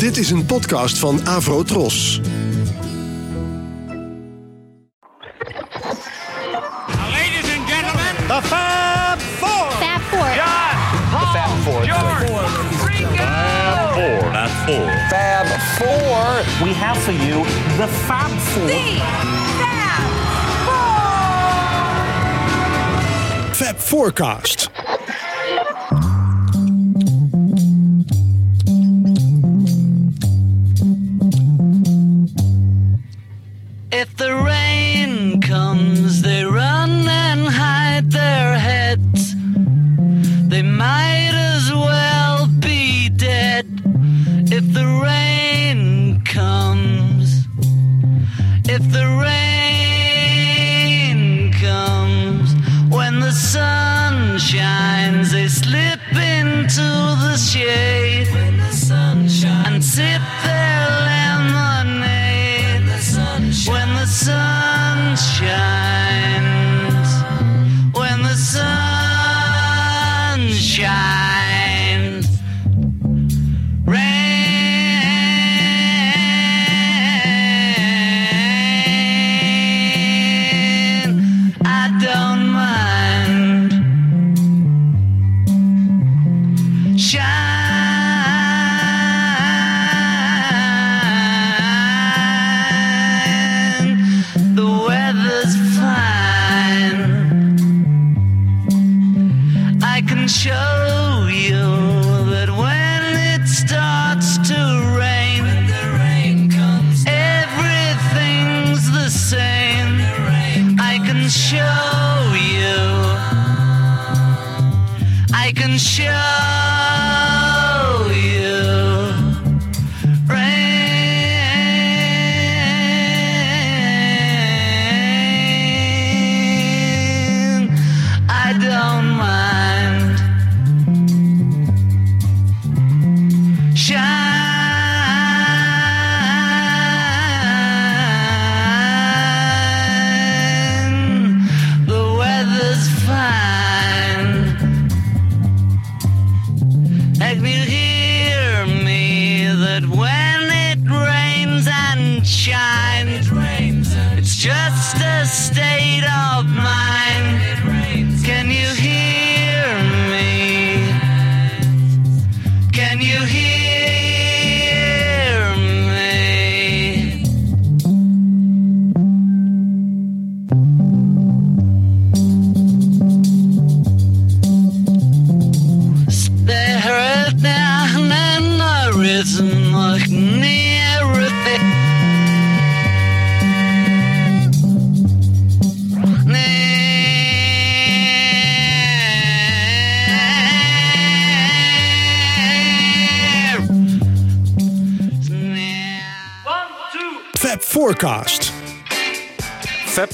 Dit is een podcast van Avro Tros. Ladies and gentlemen, The Fab Four. Fab Four. John, Paul, George, Ringo. Fab Four. Fab Four. We have for you the Fab Four. Fab Forecast.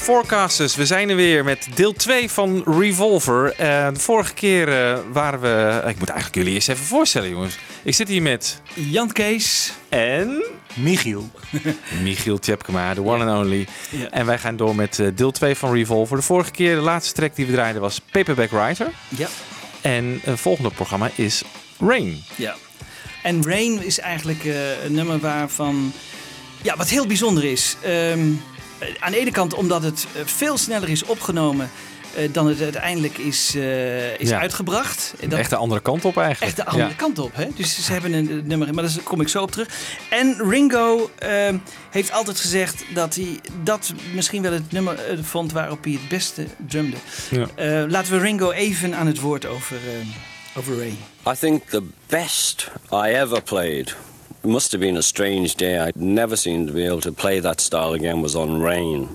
Forecasters, we zijn er weer met deel 2 van Revolver. Eh, de vorige keer eh, waren we... Ik moet eigenlijk jullie eerst even voorstellen, jongens. Ik zit hier met... Jan Kees. En... Michiel. Michiel Tjepkema, de one and only. Ja. En wij gaan door met eh, deel 2 van Revolver. De vorige keer, de laatste track die we draaiden was Paperback Writer. Ja. En het volgende programma is Rain. ja. En Rain is eigenlijk eh, een nummer waarvan... Ja, wat heel bijzonder is. Ehm, eh, aan de ene kant omdat het eh, veel sneller is opgenomen... eh, dan het uiteindelijk is, eh, is Ja. uitgebracht. De echte andere kant op eigenlijk. Echt de andere Ja. kant op. Hè? Dus ze hebben een nummer, maar daar kom ik zo op terug. En Ringo ehm, heeft altijd gezegd dat hij dat misschien wel het nummer eh, vond waarop hij het beste drumde. Ja. Eh, laten we Ringo even aan het woord over, over Ray. I think the best I ever played. It must have been a strange day. I'd never seemed to be able to play that style again. Was on Rain.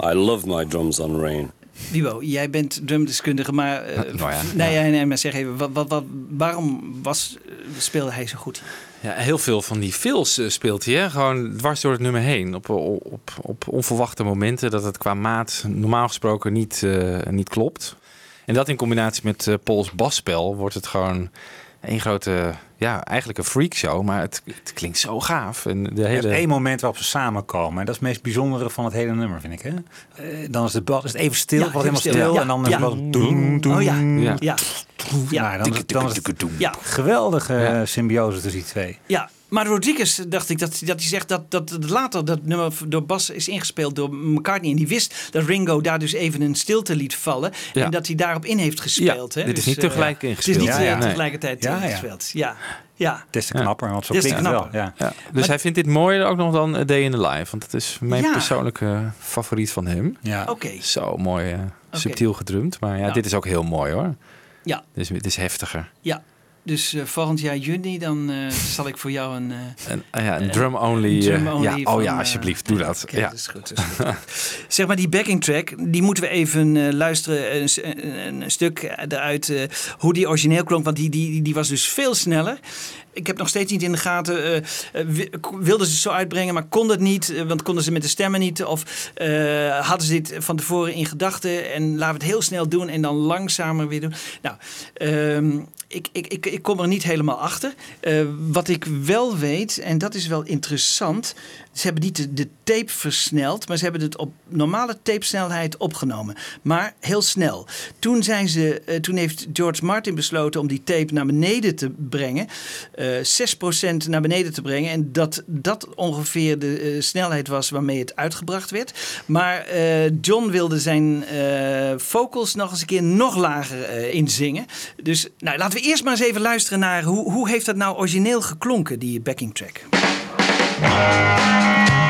I love my drums on Rain. Wibo, jij bent drumdeskundige, maar, eh, nou ja, nee, nee, nee, maar zeg even, wat, wat, wat, waarom was, eh, speelde hij zo goed? Ja, heel veel van die fills eh, speelt hij. Hè? Gewoon dwars door het nummer heen. Op, op, op onverwachte momenten dat het qua maat normaal gesproken niet, eh, niet klopt. En dat in combinatie met eh Pauls basspel wordt het gewoon een grote, ja, eigenlijk een freakshow. Maar het, het klinkt zo gaaf. En de Er is hele... één moment waarop ze samenkomen. En dat is het meest bijzondere van het hele nummer, vind ik. Hè? Eh, dan is het, bas- is het even stil, Ja, wat helemaal stil. stil, ja. En dan is Ja. het wat doen, doen. Oh ja, Ja. ja, ja, Nou, dan, is het- dan is het ja. geweldige symbiose tussen die twee. Ja, Maar Rodriguez dacht ik dat, dat hij zegt dat, dat later dat nummer door Bas is ingespeeld door McCartney. En die wist dat Ringo daar dus even een stilte liet vallen. Ja. En dat hij daarop in heeft gespeeld. Ja, hè? dit is Dus, niet eh, tegelijk Het is ingespeeld. niet Ja, eh, ja. Nee. tegelijkertijd Ja, ja. ingespeeld. Ja, ja. Des te knapper, want zo klinkt het wel. knapper. Ja. Ja, dus hij vindt dit mooier ook nog dan A Day in the Life. Want dat is mijn Ja. persoonlijke favoriet van hem. Ja. Oké. Zo mooi, eh, subtiel gedrumd. Maar ja, Ja. dit is ook heel mooi hoor. Ja. Dus het is heftiger. Ja. Dus eh, volgend jaar juni, dan eh, zal ik voor jou een... eh, En, ah ja, een drum only. eh, drum only ja, van, oh ja, alsjeblieft, doe dat. Ja. dat is goed. Dat is goed. zeg maar die backing track, die moeten we even luisteren. Een, een, stuk eruit hoe die origineel klonk. Want die, die, die was dus veel sneller. Ik heb nog steeds niet in de gaten. wi- wilden ze het zo uitbrengen, maar kon het niet. want konden ze met de stemmen niet. Of hadden ze dit van tevoren in gedachten. En laten we het heel snel doen en dan langzamer weer doen. Nou, ehm, ik, ik, ik, ik kom er niet helemaal achter. Eh, wat ik wel weet, en dat is wel interessant. Ze hebben niet de, tape versneld, maar ze hebben het op normale tapesnelheid opgenomen. Maar heel snel. Toen, zijn ze, eh, toen heeft George Martin besloten om die tape naar beneden te brengen. eh 6% naar beneden te brengen. En dat dat ongeveer de eh, snelheid was waarmee het uitgebracht werd. Maar John wilde zijn vocals nog eens een keer nog lager inzingen. Dus nou, laten we eerst maar eens even luisteren naar hoe, hoe heeft dat nou origineel geklonken, die backing track. Thank you.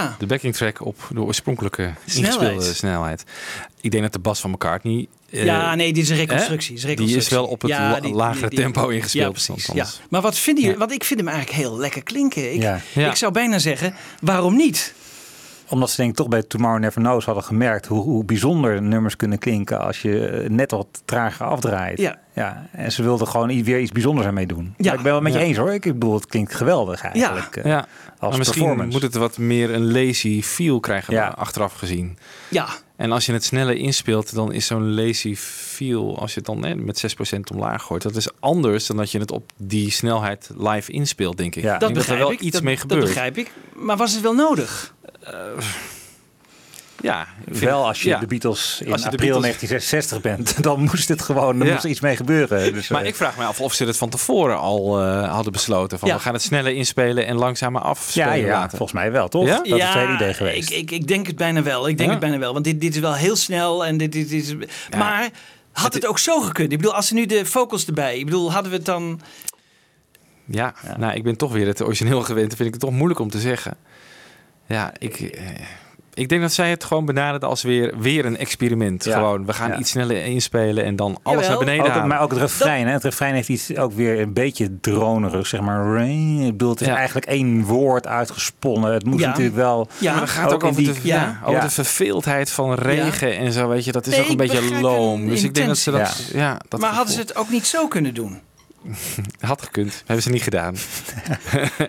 Ja, De backing track op de oorspronkelijke Snelheid. ingespeelde snelheid. Ik denk dat de bas van McCartney... eh, ja nee, dit is een reconstructie. is Die is wel op het Ja, la- die- lagere die- die- tempo ingespeeld. Ja, Ja. Maar wat vind je? Ja. Want ik vind hem eigenlijk heel lekker klinken. Ik, Ja. Ja. ik zou bijna zeggen, waarom niet? Omdat ze denk ik toch bij Tomorrow Never Knows hadden gemerkt hoe, hoe bijzonder nummers kunnen klinken als je eh, net wat trager afdraait. Ja. Ja. En ze wilden gewoon weer iets bijzonders ermee doen. Ja. Maar ik ben wel met je Ja. eens hoor. Ik bedoel, het klinkt geweldig eigenlijk. eh, Ja, Als maar misschien performance. moet het wat meer een lazy feel krijgen Ja. achteraf gezien. Ja, En als je het sneller inspeelt, dan is zo'n lazy feel, als je het dan hè, met 6% omlaag gooit, dat is anders dan dat je het op die snelheid live inspeelt, denk ik. Ja. Ik dat denk dat er begrijp wel ik. iets dat, mee dat gebeurt. begrijp ik. Maar was het wel nodig? Ja, Wel als je ja. de Beatles in Als je de april Beatles- 1966 bent, dan moest het gewoon, er Ja. moest iets mee gebeuren. Dus, Maar eh, ik vraag me af of ze het van tevoren al eh, hadden besloten. Van Ja. we gaan het sneller inspelen en langzamer afspelen ja, ja, laten. volgens mij wel, toch? Ja? Dat is het hele idee geweest. Ik, ik, ik denk het bijna wel. Ik denk Ja? het bijna wel. Want dit, dit is wel heel snel. En dit, dit is, Maar had het ook zo gekund? Ik bedoel, als ze nu de vocals erbij. Ik bedoel, hadden we het dan. Ja, nou, ik ben toch weer het origineel gewend. Dan vind ik het toch moeilijk om te zeggen. Ja, ik, eh, ik denk dat zij het gewoon benaderen als weer, weer een experiment. Ja. Gewoon, we gaan Ja. iets sneller inspelen en dan alles Jawel. naar beneden Ook, halen. maar ook het refrein, hè? Het refrein heeft iets ook weer een beetje dronerig, zeg maar. Rain. Ik bedoel, het is Ja. eigenlijk één woord uitgesponnen. Het moet Ja. natuurlijk wel. Ja, maar dan gaat het ook, over, die- de, ja, ja. over Ja. de verveeldheid van regen en zo, weet je. Dat is Nee, ook een beetje loom. Dus ik denk dat ze dat... Ja, dat maar hadden ze het ook niet zo kunnen doen? Had gekund. Hebben ze niet gedaan.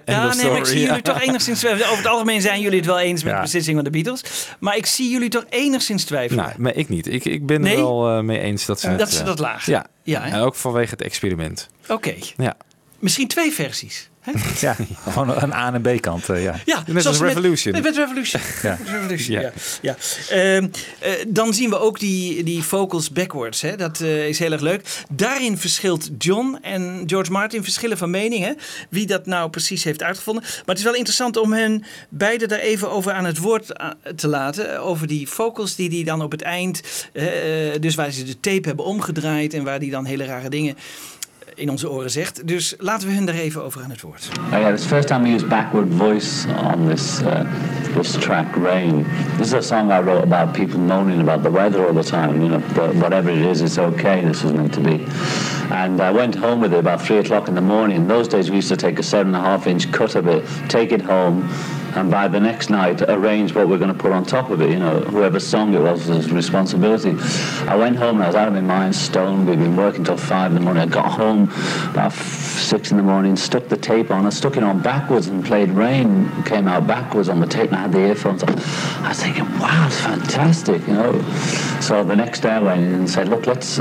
Ja, nee, ik zie ja. jullie toch enigszins twijfelen. Over het algemeen zijn jullie het wel eens met Ja. de beslissing van de Beatles. Maar ik zie jullie toch enigszins twijfelen. Nou, maar ik niet. Ik, ik ben Nee? er wel eh, mee eens dat ze het, dat ze eh, dat lagen. Ja, Ja, en ook vanwege het experiment. Oké. Ja. Misschien twee versies. Hè? Ja, gewoon een A- en B-kant. eh, ja. Ja, Net als met- Revolution. Met, met Revolution. Ja. Met Revolution, Ja. ja. ja. Ehm, eh, dan zien we ook die, die vocals backwards. Hè? Dat eh, is heel erg leuk. Daarin verschilt John en George Martin verschillen van mening. Hè? Wie dat nou precies heeft uitgevonden. Maar het is wel interessant om hen beide daar even over aan het woord te laten. Over die vocals die die dan op het eind... dus waar ze de tape hebben omgedraaid... en waar die dan hele rare dingen in onze oren zegt. Dus laten we hun daar even over aan het woord. Oh yeah, the first time I used backward voice on this uh, this track, Rain. This is a song I wrote about people moaning about the weather all the time. You know, but whatever it is, it's okay. This was meant to be. And I went home with it about three o'clock in the morning. In those days, we used to take a seven and a half inch cut of it, take it home, and by the next night, arrange what we're going to put on top of it. You know, whoever song it was was responsibility. I went home and I was out of my mind, stoned. We'd been working till five in the morning. I got home about six in the morning, stuck the tape on. I stuck it on backwards and played Rain. Came out backwards on the tape, and I had the earphones on. I was thinking, wow, it's fantastic, you know. So the next day I went in and said, look, let's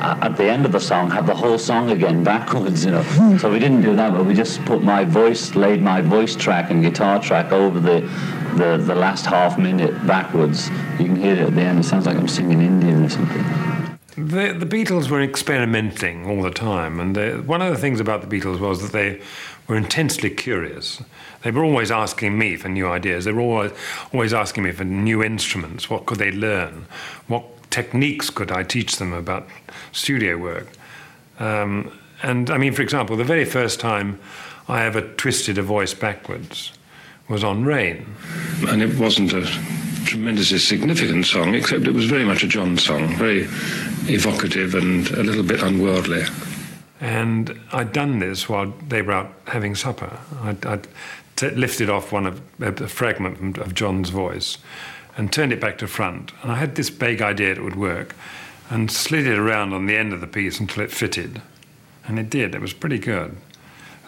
uh, at the end of the song have the whole song again backwards, you know. So we didn't do that, but we just put my voice, laid my voice track and guitar track over the the, the last half minute backwards. You can hear it at the end. It sounds like I'm singing Indian or something. The, the Beatles were experimenting all the time, and they, one of the things about the Beatles was that they were intensely curious. They were always asking me for new ideas. They were always, always asking me for new instruments. What could they learn? What techniques could I teach them about studio work? Um, and I mean, for example, the very first time I ever twisted a voice backwards was on Rain. and it wasn't a tremendously significant song, except it was very much a John song, very evocative and a little bit unworldly. And I'd done this while they were out having supper. I'd, I'd t- lifted off one of a fragment from, of John's voice and turned it back to front. And I had this vague idea it would work, and slid it around on the end of the piece until it fitted, and it did. It was pretty good.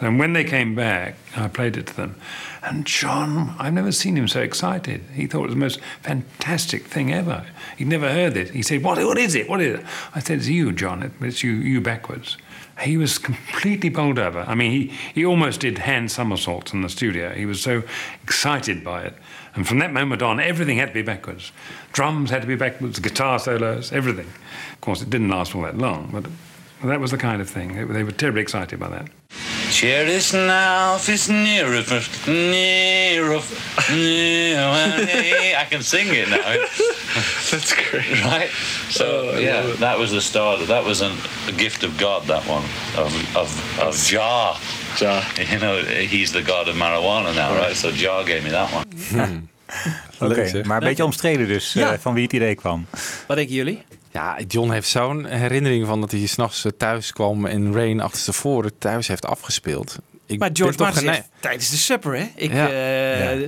And when they came back, I played it to them. And John, I've never seen him so excited. He thought it was the most fantastic thing ever. He'd never heard it. He said, What, what is it? What is it? I said, It's you, John. It's you, you backwards. He was completely bowled over. I mean, he, he almost did hand somersaults in the studio. He was so excited by it. And from that moment on, everything had to be backwards. Drums had to be backwards, guitar solos, everything. Of course, it didn't last all that long, but that was the kind of thing. They, they were terribly excited by that. Cherish now, it's near of near of near. I can sing it now. That's great, right? So yeah, that was the start. That was an, a gift of God. That one of of of Jah. Jah. You know, he's the god of marijuana now, right? So Jah gave me that one. Oké, Leuk, zeg. maar een beetje omstreden dus, Ja. eh, van wie het idee kwam. Wat denken jullie? Ja, John heeft zo'n herinnering van dat hij s'nachts thuis kwam en Rain achterstevoren thuis heeft afgespeeld. Ik Maar George toch Martin zegt tijdens de supper, hè? Ik, Ja. eh, Ja.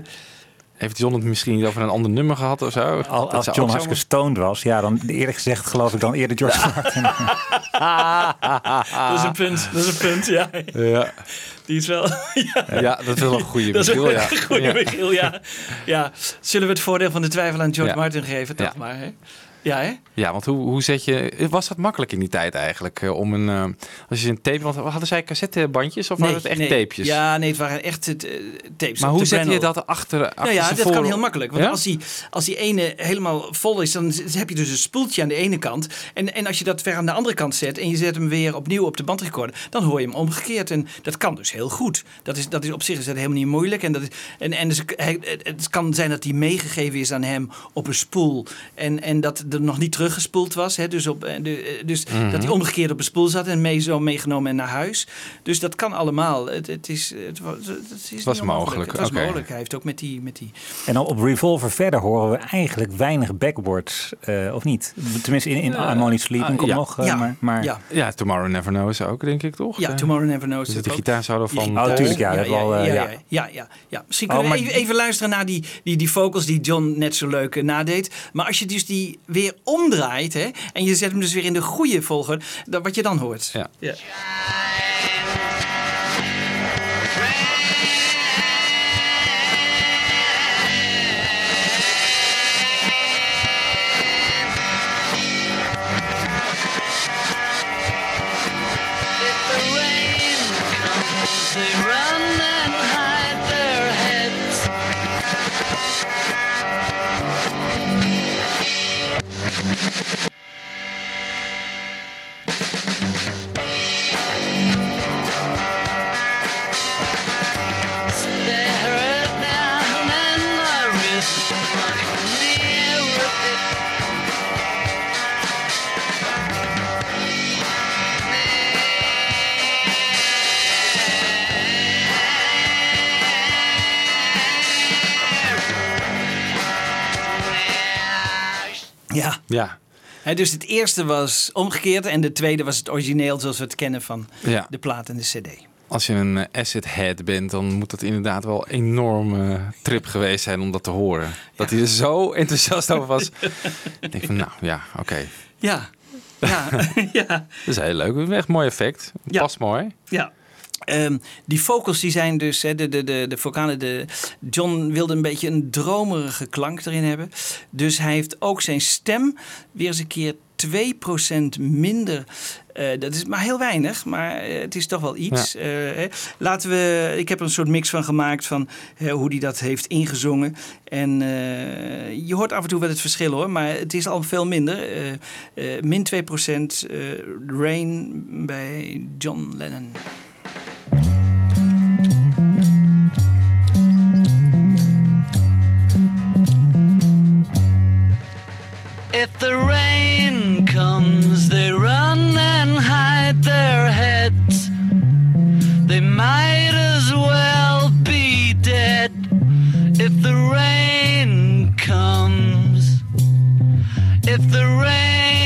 Heeft John het misschien over een ander nummer gehad of zo? Al, als John hartstikke zo- stoned was, ja, dan eerlijk gezegd geloof ik dan eerder George Martin. Dat is een punt. Dat is een punt, ja. Ja. Die is wel... ja. Ja, dat is wel een goede Dat is Michiel, wel ja. een goede Ja. Michiel, ja. ja. Zullen we het voordeel van de twijfel aan George Ja. Martin geven? Toch Ja. maar, hè? Ja, hè? Ja, want hoe, hoe zet je... Was dat makkelijk in die tijd eigenlijk? eh, Om een... eh, als je een tape... Want hadden zij cassettebandjes of waren het echt nee. tapejes? Ja, nee, het waren echt het, eh, tapes. Maar hoe zet je dat achter, achter Nou ja, dat kan heel makkelijk. Want Ja? als, die, als die ene helemaal vol is, dan heb je dus een spoeltje aan de ene kant. En, en als je dat weer aan de andere kant zet en je zet hem weer opnieuw op de bandrecorder, dan hoor je hem omgekeerd. En dat kan dus heel goed. Dat is, dat is op zich is dat helemaal niet moeilijk. En, dat is, en, en dus, het kan zijn dat die meegegeven is aan hem op een spoel. En, en dat er nog niet teruggespoeld was. Hè? Dus, op, eh, de, eh, dus Mhm. dat hij omgekeerd op een spoel zat en mee, zo meegenomen en naar huis. Dus dat kan allemaal. Het, het, is, het, was, het is niet was mogelijk, Het was mogelijk. Hij heeft ook met die... Met die En dan op Revolver verder horen we eigenlijk weinig backwards, eh, of niet? Tenminste, in, in Ja. I'm Only Sleeping komt ja. nog, Ja. maar... maar Ja. Ja, Tomorrow Never Knows ook, denk ik toch? Ja, Tomorrow Never Knows. de ook. gitaarsolo van Oh, natuurlijk, ja. Ja, dat ja, wel, eh, ja, ja. ja, ja, ja, ja. Misschien Oh, kunnen we even, even luisteren naar die, die, die vocals die John net zo leuk nadeed. Maar als je dus die weer omdraait hè, en je zet hem dus weer in de goede volgorde, dan, wat je dan hoort. Ja. Ja. Ja. Dus het eerste was omgekeerd en de tweede was het origineel zoals we het kennen van Ja. de plaat en de cd. Als je een eh, acid head bent, dan moet dat inderdaad wel een enorme trip geweest zijn om dat te horen. Dat hij er zo enthousiast over was. ik denk van, nou ja, oké. Ja. Ja. ja. Dat is heel leuk. Echt mooi effect. Ja. Past mooi. Ja. Ehm, die vocals die zijn dus, de, de, de, de vocalen, de, John wilde een beetje een dromerige klank erin hebben. Dus hij heeft ook zijn stem weer eens een keer 2% minder. eh, dat is maar heel weinig, maar eh, het is toch wel iets. Ja. Eh. Laten we, ik heb er een soort mix van gemaakt van hoe hij dat heeft ingezongen. En je hoort af en toe wel het verschil hoor, maar het is al veel minder. Min 2% eh, Rain bij John Lennon. If the rain comes, they run and hide their heads. They might as well be dead. If the rain comes, if the rain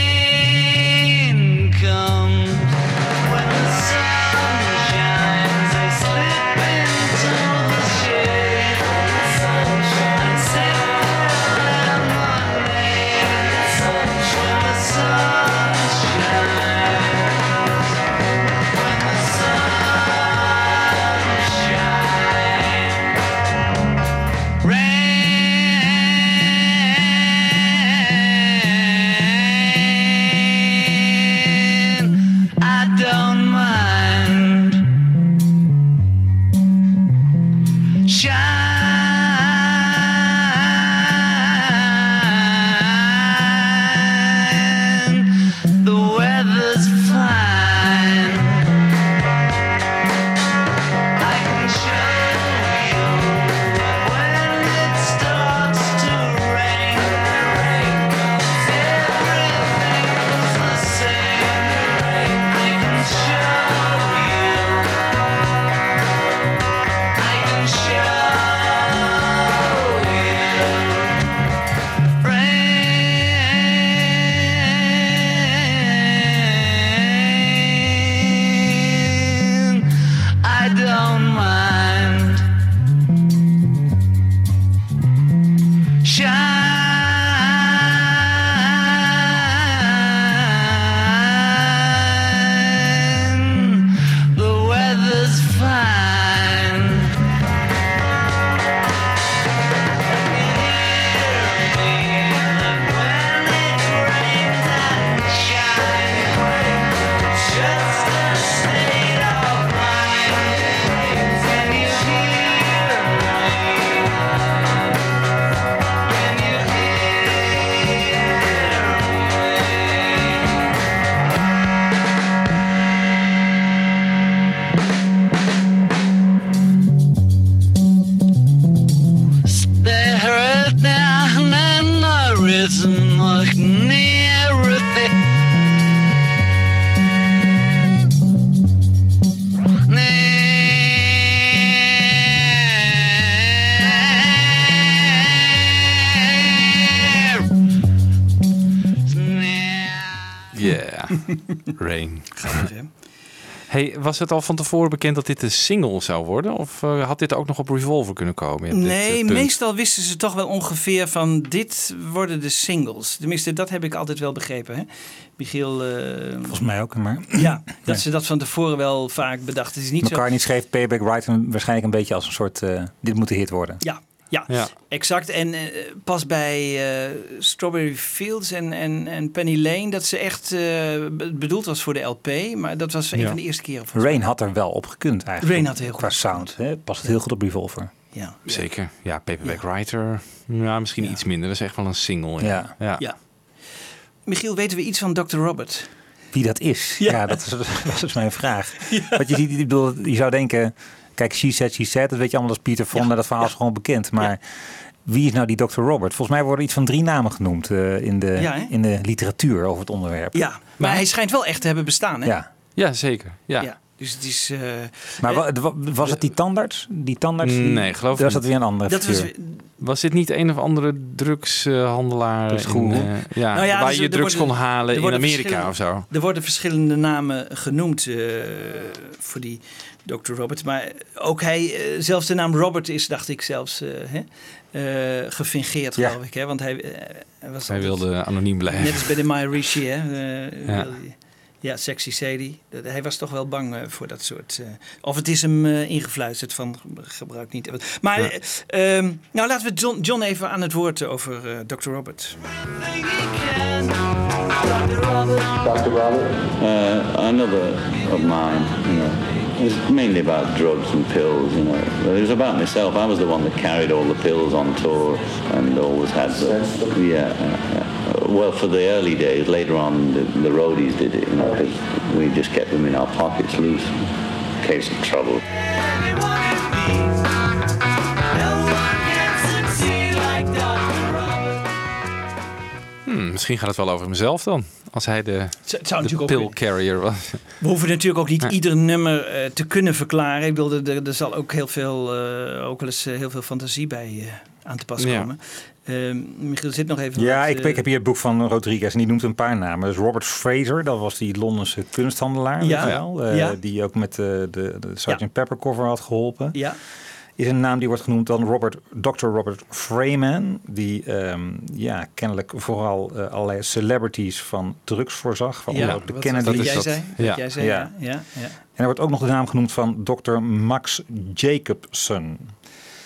Rain. Grappig, hè? Hey, was het al van tevoren bekend dat dit een single zou worden? Of eh, had dit ook nog op Revolver kunnen komen? Dit, Nee, eh, meestal wisten ze toch wel ongeveer van dit worden de singles. Tenminste, dat heb ik altijd wel begrepen. Hè? Michiel, eh, Volgens mij ook, maar... ja, dat ze dat van tevoren wel vaak bedacht. Het is niet zo. McCartney schreef Payback Right waarschijnlijk een beetje als een soort... eh, dit moet een hit worden. Ja, ja, Ja. exact. En eh, pas bij eh, Strawberry Fields en, en, en Penny Lane dat ze echt eh, be- bedoeld was voor de LP. Maar dat was een Ja. van de eerste keren. Rain had er wel op gekund eigenlijk. Rain had heel Qua sound. Hè? Past het heel goed op Revolver. Ja. Zeker. Ja, Paperback Writer. Ja, misschien iets minder. Dat is echt wel een single. Ja. Ja. Ja. Michiel, weten we iets van Dr. Robert? Wie dat is? Ja, dat, is, dat is mijn vraag. Want je, ziet, ik bedoel, je zou denken... Kijk, She Said, She Said, dat weet je allemaal als Pieter Fonda. Dat verhaal is gewoon bekend. Maar wie is nou die Dr. Robert? Volgens mij worden iets van drie namen genoemd eh, in, de, Ja, in de literatuur over het onderwerp. Ja, maar hij schijnt wel echt te hebben bestaan, hè? Ja. Ja, zeker. Ja. Ja, Dus het is... eh, Maar wa- wa- was het die tandarts? Die tandarts? die- Nee, geloof ik Was dat weer een andere Dat was? Was dit niet een of andere drugshandelaar? In, eh, ja, Nou ja, waar dus je drugs worden- kon halen in Amerika of zo. Er worden verschillende namen genoemd eh, voor die Dr. Robert. Maar ook hij, eh, zelfs de naam Robert is, dacht ik zelfs, eh, hè, eh, gefingeerd, Ja. geloof ik. Hè? Want hij, eh, hij was Hij altijd- wilde anoniem blijven. Net als bij de My Rishi, hè. eh, Ja. Sexy Sadie. Dat- Hij was toch wel bang eh, voor dat soort... eh, of het is hem eh, ingefluisterd van gebruik niet. Maar Ja. eh, ehm, nou laten we John, John even aan het woord over eh, Dr. Robert. Dr. Robert? Uh, another of mine, you know. It was mainly about drugs and pills, you know. But it was about myself. I was the one that carried all the pills on tour and always had the... Yeah, yeah, yeah. Well, for the early days, later on, the, the roadies did it, you know, because we just kept them in our pockets loose in case of trouble. Misschien gaat het wel over hemzelf dan. Als hij de, het zou de natuurlijk ook pill carrier was. We hoeven natuurlijk ook niet ieder nummer eh, te kunnen verklaren. Ik bedoel, er, er- zal ook heel veel, eh, ook wel eens eh, heel veel fantasie bij eh, aan te pas Ja. komen. Eh, Michiel zit nog even. Ja, wat, ik, ik heb hier het boek van Rodriguez en die noemt een paar namen. Dus Robert Fraser, dat was die Londense kunsthandelaar, Ja. wel, eh, Ja. die ook met de, de Sgt. Pepper cover had geholpen. Ja. Is een naam die wordt genoemd dan Robert, Dr. Robert Freeman, die ehm, ja, kennelijk vooral eh, allerlei celebrities van drugs voorzag. Van Ja, de wat- Kennedy. wat jij zei, wat jij zei, ja, ja, ja. En er wordt ook nog de naam genoemd van Dr. Max Jacobson.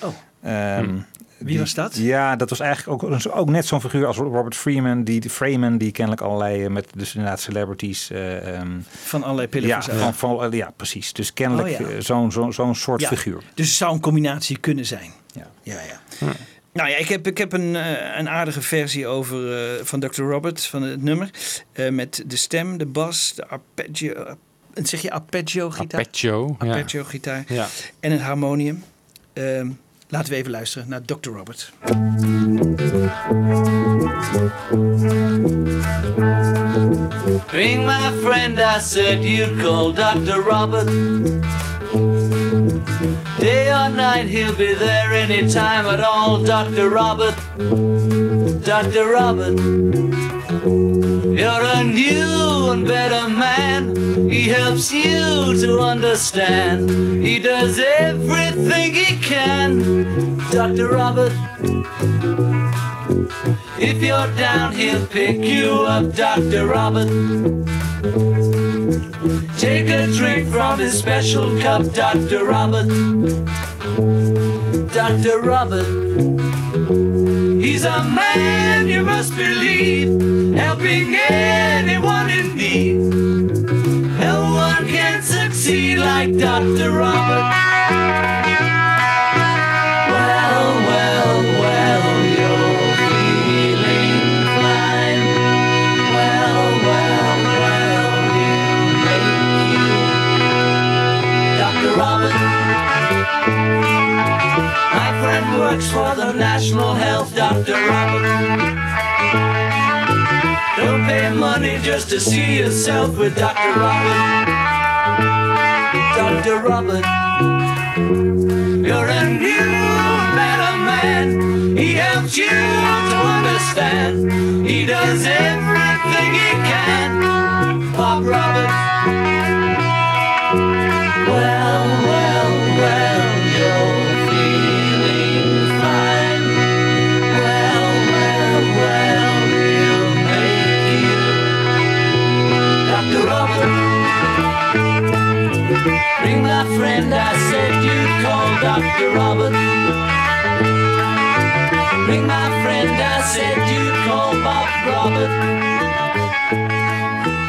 Oh. Ehm, Wie die- was dat? Ja, dat was eigenlijk ook, ook net zo'n figuur als Robert Freeman, die Freeman, die kennelijk allerlei eh, met dus inderdaad celebrities eh, ehm, Van allerlei pillen Ja, van, van, ja, precies. Dus kennelijk Oh, ja. eh, zo'n zo'n zo'n soort Ja, figuur. Dus het zou een combinatie kunnen zijn. Ja, ja. ja. Nou ja, ik heb, ik heb een, eh, een aardige versie over eh, van Dr. Robert, van het nummer. eh, met de stem, de bas, de arpeggio. eh, zeg je arpeggio-gitaar? Arpeggio, ja. Arpeggio-gitaar. Ja. En het harmonium. Ehm, laten we even luisteren naar Dr. Robert. Ring my friend, I said you'd call Dr. Robert. Day or night, he'll be there anytime at all. Dr. Robert, Dr. Robert. You're a new and better man. He helps you to understand. He does everything he can. Dr. Robert. If you're down, he'll pick you up, Dr. Robert. Take a drink from his special cup, Dr. Robert. Dr. Robert. He's a man you must believe, helping anyone in need. No one can succeed like Dr. Robert. Works for the National Health, Dr. Robert. Don't pay money just to see yourself with Dr. Robert. Dr. Robert, you're a new, better man. He helps you to understand. He does everything he can. Bob Roberts. Dr. Robert. Ring my friend, I said you'd call Bob Robert.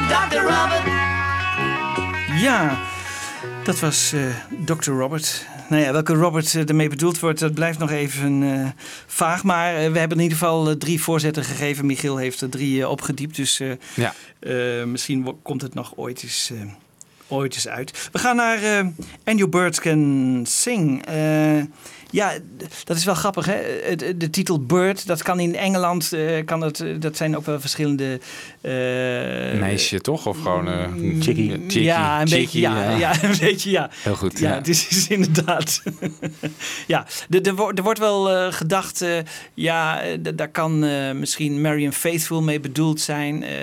Dr. Robert. Ja, dat was eh, Dr. Robert. Nou ja, welke Robert eh, ermee bedoeld wordt, dat blijft nog even eh, vaag. Maar we hebben in ieder geval drie voorzetten gegeven. Michiel heeft er drie opgediept. Dus eh, Ja. eh, misschien komt het nog ooit eens, eh, ooit eens uit. We gaan naar eh And Your Birds Can Sing. Eh, ja, dat is wel grappig. Hè? De, de titel Bird, dat kan in Engeland, eh, kan het, eh, dat zijn ook wel verschillende... eh, Meisje toch? Of gewoon... eh Chickie. ja, chickie. ja, een Chickie, beetje, ja, ja. een beetje, ja. Heel goed, Ja, ja. het is, is inderdaad. ja, er, er, wordt- wel eh, gedacht, ja, daar kan eh, misschien Marion Faithful mee bedoeld zijn. eh,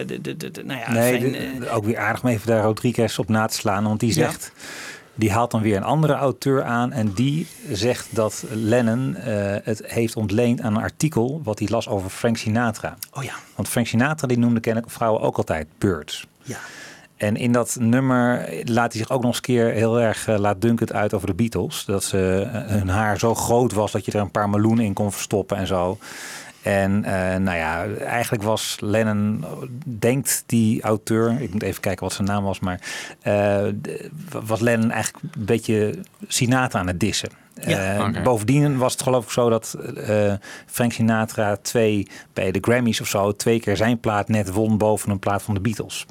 eh, de, de, de, de- nou ja, nee, fijn, de- ook weer aardig om even daar Rodriguez op na te slaan. Want die Ja. Die haalt dan weer een andere auteur aan. En die zegt dat Lennon eh, het heeft ontleend aan een artikel wat hij las over Frank Sinatra. oh ja, Want Frank Sinatra die noemde kennelijk vrouwen ook altijd birds. ja. En in dat nummer laat hij zich ook nog eens een keer heel erg uh, laatdunkend uit over de Beatles. Dat ze, uh, hun haar zo groot was dat je er een paar meloenen in kon verstoppen en zo. En uh, nou ja, eigenlijk was Lennon, denkt die auteur, ik moet even kijken wat zijn naam was, maar uh, was Lennon eigenlijk een beetje Sinatra aan het dissen. Ja, uh, okay. Bovendien was het geloof ik zo dat Frank Sinatra twee bij de Grammys of zo twee keer zijn plaat net won boven een plaat van de Beatles.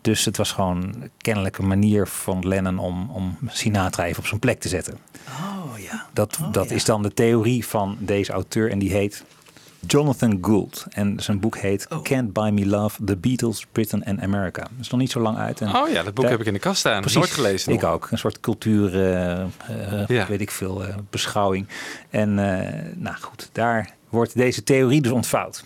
Dus het was gewoon kennelijk een manier van Lennon om, om Sinatra even op zijn plek te zetten. Oh ja. Dat, oh, dat ja. is dan de theorie van deze auteur en die heet Jonathan Gould. En zijn boek heet oh. Can't Buy Me Love, The Beatles, Britain and America. Dat is nog niet zo lang uit. En oh ja, dat boek daar, heb ik in de kast staan. Precies, nooit gelezen. Ik nog. ook. Een soort cultuur, uh, uh, ja. weet ik veel, uh, beschouwing. En nou goed, daar wordt deze theorie dus ontvouwd.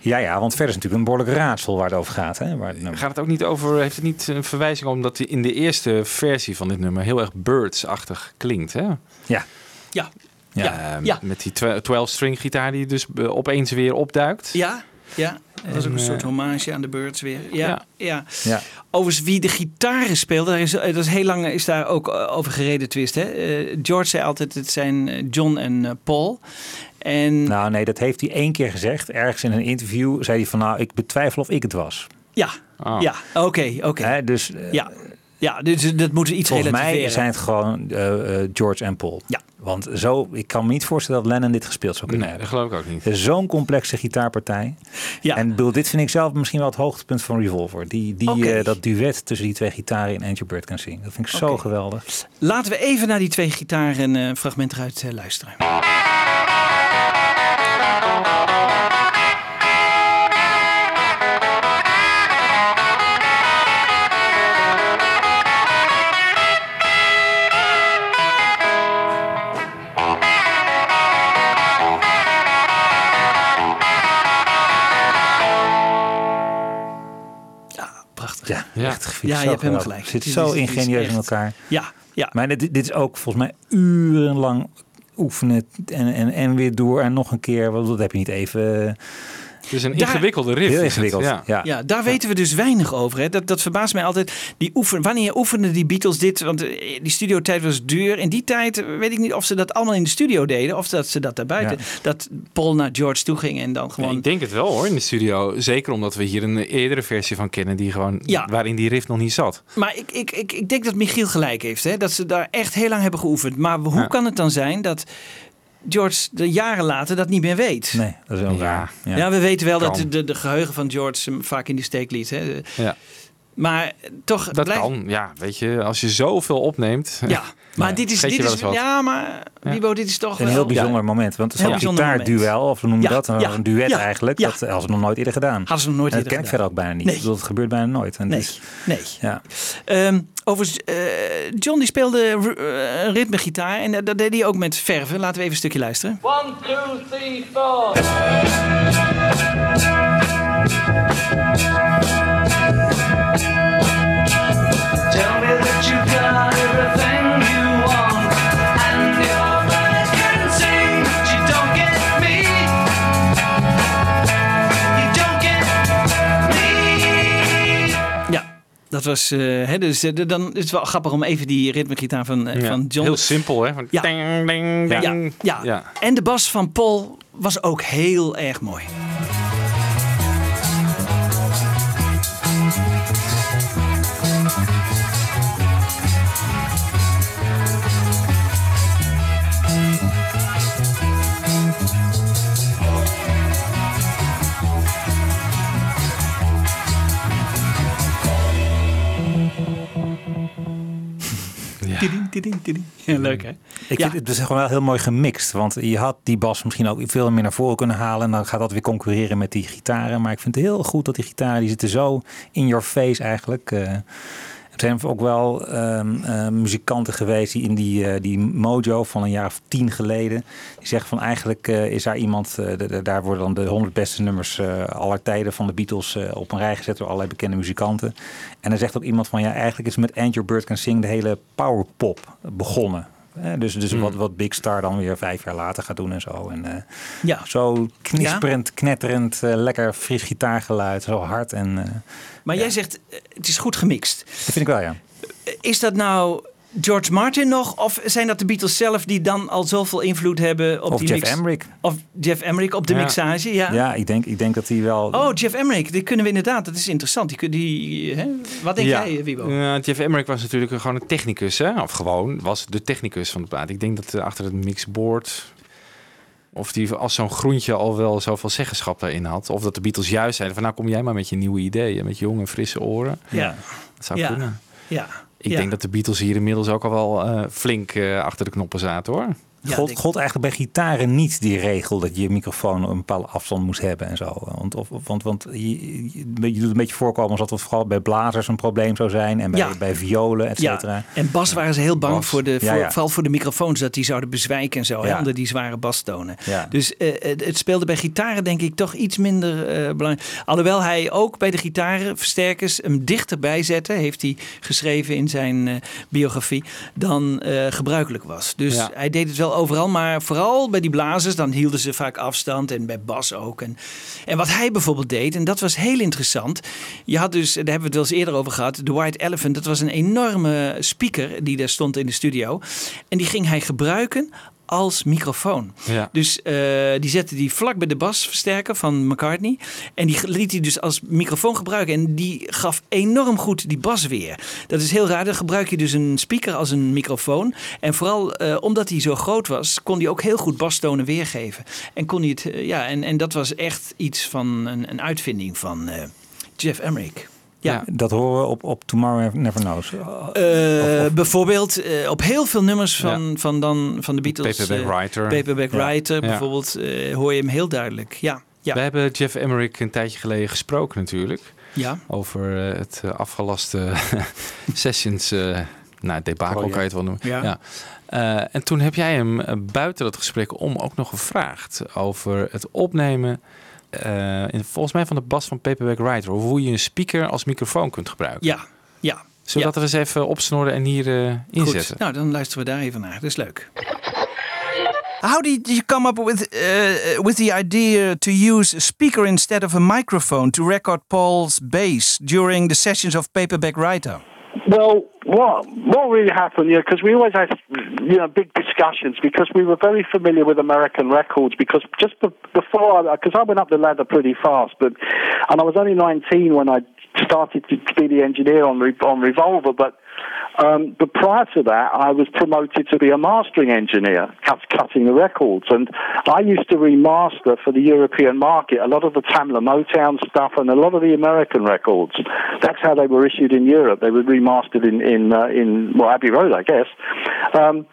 Ja, ja, want verder is natuurlijk een behoorlijk raadsel waar het over gaat. Hè? Waar het gaat het ook niet over, heeft het niet een verwijzing omdat hij in de eerste versie van dit nummer heel erg Birds-achtig klinkt, hè? Ja. Ja. Ja, ja. ja. met die 12-string gitaar die dus opeens weer opduikt. Ja, ja. Dat was ook een soort hommage aan de Birds weer. Ja, ja. ja. ja. Overigens, wie de gitaren speelde, daar is, dat is heel lang is daar ook over gereden twist. Hè? Uh, George zei altijd, het zijn John en Paul. En... Nou nee, dat heeft hij één keer gezegd. Ergens in een interview zei hij van, nou, ik betwijfel of ik het was. Ja, oh. ja, oké, okay, oké. Okay. Dus... Uh, ja. Ja, dus dat moet iets Volgens relativeren. mij zijn het gewoon uh, George en Paul. Ja. Want zo, ik kan me niet voorstellen dat Lennon dit gespeeld zou kunnen nee, hebben. dat geloof ik ook niet. Zo'n complexe gitaarpartij. Ja. En bedoel, dit vind ik zelf misschien wel het hoogtepunt van Revolver. Die, die, okay. uh, dat duet tussen die twee gitaren in Andrew Bird Can Sing. Dat vind ik okay. zo geweldig. Laten we even naar die twee gitaren uh, fragmenten eruit uh, luisteren. Ja, je hebt helemaal gelijk. Het zit zo ingenieus in elkaar. Ja, ja. Maar dit, dit is ook volgens mij urenlang oefenen en, en, en weer door en nog een keer. Want dat heb je niet even... Het is een ingewikkelde riff. Heel ingewikkeld, ja. Ja. ja. daar weten we dus weinig over. Hè. Dat, dat verbaast mij altijd. Die oefen, wanneer oefenden die Beatles dit? Want die studiotijd was duur. In die tijd weet ik niet of ze dat allemaal in de studio deden. Of dat ze dat daarbuiten. Ja. Dat Paul naar George toe ging en dan gewoon... Ja, ik denk het wel hoor, in de studio. Zeker omdat we hier een eerdere versie van kennen. Die gewoon, waarin die riff nog niet zat. Maar ik, ik, ik, ik denk dat Michiel gelijk heeft. Hè. Dat ze daar echt heel lang hebben geoefend. Maar hoe kan het dan zijn dat... George de jaren later dat niet meer weet. Nee, dat is wel ja. raar. Ja. ja. we weten wel kan. dat de, de geheugen van George hem vaak in die steek liet. Hè. Ja. Maar toch... Dat blijf... kan, ja. Weet je, als je zoveel opneemt... Ja, Maar dit is, dit is ja, maar Wibo, dit is toch Een wel... heel bijzonder moment. Want het is een gitaarduel, of hoe noem je Ja, dat? Een, ja, een duet ja, eigenlijk. ja. Dat hadden ze nog nooit eerder gedaan. Hadden ze nog nooit en eerder dat ken ik verder ook bijna niet. Nee. Ik bedoel, het gebeurt bijna nooit. En Nee, nee. ja. Ehm, overigens, eh, John die speelde uh, ritmegitaar en eh, dat deed hij ook met verven. Laten we even een stukje luisteren. One, two, three, four. Dat was. eh, hè, dus eh, dan is het wel grappig om even die ritmegitaar van, eh, Ja, van John. Heel simpel, hè? Ja. ding, ding, Ja, ding. ja. Ja. En de bas van Paul was ook heel erg mooi. Tiding, tiding. Ja, leuk hè? Ik Ja. vind het is gewoon wel heel mooi gemixt. Want je had die bas misschien ook veel meer naar voren kunnen halen. En dan gaat dat weer concurreren met die gitaren. Maar ik vind het heel goed dat die gitaren, die zitten zo in your face eigenlijk. Eh, zijn ook wel ehm, eh, muzikanten geweest die in die, eh, die Mojo van een jaar of tien geleden. Die zeggen van eigenlijk eh, is daar iemand, eh, daar worden dan de 100 beste nummers aller tijden van de Beatles op een rij gezet door allerlei bekende muzikanten. En dan zegt ook iemand van ja, eigenlijk is met And Your Bird Can Sing de hele powerpop begonnen. Dus dus wat, wat Big Star dan weer vijf jaar later gaat doen en zo. En eh, Ja. zo knisperend, knetterend, eh, lekker fris gitaargeluid, zo hard. En, eh, Maar jij zegt, het is goed gemixt. dat vind ik wel, ja. Is dat nou George Martin nog? Of zijn dat de Beatles zelf die dan al zoveel invloed hebben op Of die Jeff mix? Emmerich. Of Jeff Emmerich op de Ja. mixage, ja. Ja, ik denk, ik denk dat hij wel... Oh, Jeff Emmerich, die kunnen we inderdaad. Dat is interessant. Die, die, hè? Wat denk ja. jij, Wibo? Ja, Jeff Emmerich was natuurlijk gewoon een technicus, hè? Of gewoon, was de technicus van de plaat. Ik denk dat eh, achter het mixboard... Of die als zo'n groentje al wel zoveel zeggenschap daarin had. Of dat de Beatles juist zeiden van... nou kom jij maar met je nieuwe ideeën. Met jonge, frisse oren. Ja. Dat zou Ja. kunnen. Ja. Ik Ja. denk dat de Beatles hier inmiddels ook al wel eh, flink eh, achter de knoppen zaten, hoor. God, God eigenlijk bij gitaren niet die regel dat je microfoon een bepaalde afstand moest hebben en zo. Want, of, want, want je, doet een beetje voorkomen als dat het vooral bij blazers een probleem zou zijn en bij, Ja. bij violen, et cetera. Ja, en bas waren ze heel bang Bas. voor de, Ja, voor, ja. vooral voor de microfoons, dat die zouden bezwijken en zo, hè, Ja. onder die zware bastonen. Ja. Dus eh, het, het speelde bij gitaren denk ik toch iets minder eh, belangrijk. Alhoewel hij ook bij de gitarenversterkers hem dichterbij zette, heeft hij geschreven in zijn eh, biografie, dan eh, gebruikelijk was. Dus Ja. hij deed het wel overal, maar vooral bij die blazers, dan hielden ze vaak afstand en bij bas ook. En, en wat hij bijvoorbeeld deed, en dat was heel interessant. Je had dus, daar hebben we het wel eens eerder over gehad, de White Elephant. Dat was een enorme speaker die daar stond in de studio. En die ging hij gebruiken als microfoon. Ja. Dus eh, die zette die vlak bij de basversterker van McCartney. En die liet hij dus als microfoon gebruiken. En die gaf enorm goed die bas weer. Dat is heel raar. Dan gebruik je dus een speaker als een microfoon. En vooral eh, omdat hij zo groot was, kon hij ook heel goed bastonen weergeven. En kon hij het, eh, ja, en, en dat was echt iets van een, een uitvinding van Jeff Emmerich. Ja. Dat horen we op, op Tomorrow Never Knows. Eh, bijvoorbeeld eh, op heel veel nummers van, Ja. van, dan, van de Beatles. Paperback eh, Writer. Paperback Ja. Writer bijvoorbeeld eh, hoor je hem heel duidelijk. Ja, ja. We hebben Jeff Emmerich een tijdje geleden gesproken natuurlijk. Ja. Over het afgelaste sessions, eh nou debakel Oh, ja. kan je het wel noemen. Ja. Eh, en toen heb jij hem buiten dat gesprek om ook nog gevraagd over het opnemen... eh, in, volgens mij van de bas van Paperback Writer. Of hoe je een speaker als microfoon kunt gebruiken. Ja, ja. Zullen we dat er eens even opsnoren en hier eh, inzetten? Goed. Nou, dan luisteren we daar even naar. Dat is leuk. How did you come up with uh, with the idea to use a speaker instead of a microphone to record Paul's bass during the sessions of Paperback Writer? Well, what what really happened? Yeah, because we always had you know big discussions because we were very familiar with American records. Because just be- before, because I went up the ladder pretty fast, but and I was only 19 when I started to be the engineer on on Revolver, but. Um, but prior to that, I was promoted to be a mastering engineer, cut, cutting the records. And I used to remaster for the European market a lot of the Tamla Motown stuff and a lot of the American records. That's how they were issued in Europe. They were remastered in in uh, in well Abbey Road, I guess. Um,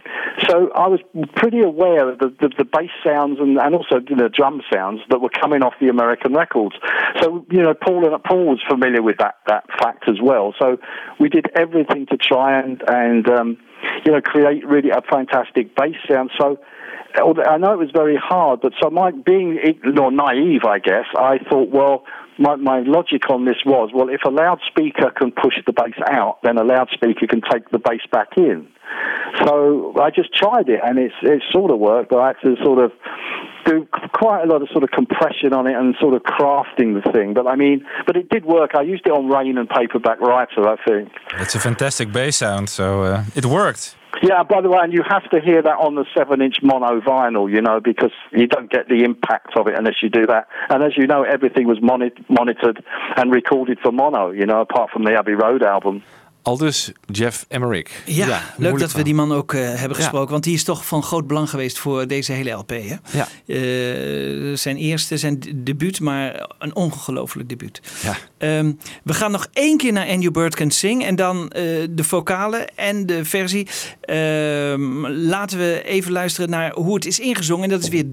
so I was pretty aware of the, the, the bass sounds and, and also the drum sounds that were coming off the American records. So you know, Paul and Paul was familiar with that that fact as well. So we did everything to try and and um, you know create really a fantastic bass sound. So I know it was very hard, but so my being or naive, I guess, I thought, well, my, my logic on this was, well, if a loudspeaker can push the bass out, then a loudspeaker can take the bass back in. So I just tried it, and it's it sort of worked. But I had to sort of do quite a lot of sort of compression on it and sort of crafting the thing. But I mean, but it did work. I used it on Rain and Paperback Writer, I think. It's a fantastic bass sound, so uh, it worked. Yeah, by the way, and you have to hear that on the seven inch mono vinyl, you know, because you don't get the impact of it unless you do that. And as you know, everything was moni- monitored and recorded for mono, you know, apart from the Abbey Road album. Al dus Jeff Emmerich. Ja, leuk dat we die man ook uh, hebben gesproken. Want die is toch van groot belang geweest voor deze hele LP. Hè? Ja. Uh, zijn eerste, zijn debuut, maar een ongelooflijk debuut. Ja. Um, we gaan nog één keer naar And You Bird Can Sing. En dan uh, de vocalen en de versie. Um, laten we even luisteren naar hoe het is ingezongen. En dat is weer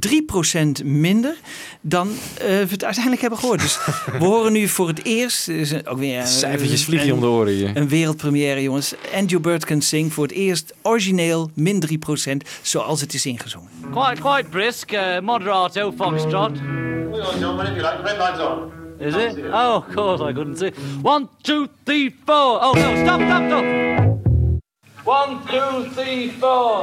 3% minder dan we het uiteindelijk hebben gehoord. Dus we horen nu voor het eerst... Dus ook weer, Cijfertjes vliegen om de oren hier. Een wereld première, jongens. Andrew Bird Sing voor het eerst origineel, min 3%, zoals het is ingezongen. Quite, quite brisk, uh, moderato, foxtrot. Is it? Oh, of course, I couldn't see. One, two, three, four. Oh, no, stop, stop, stop. One, two, three, four.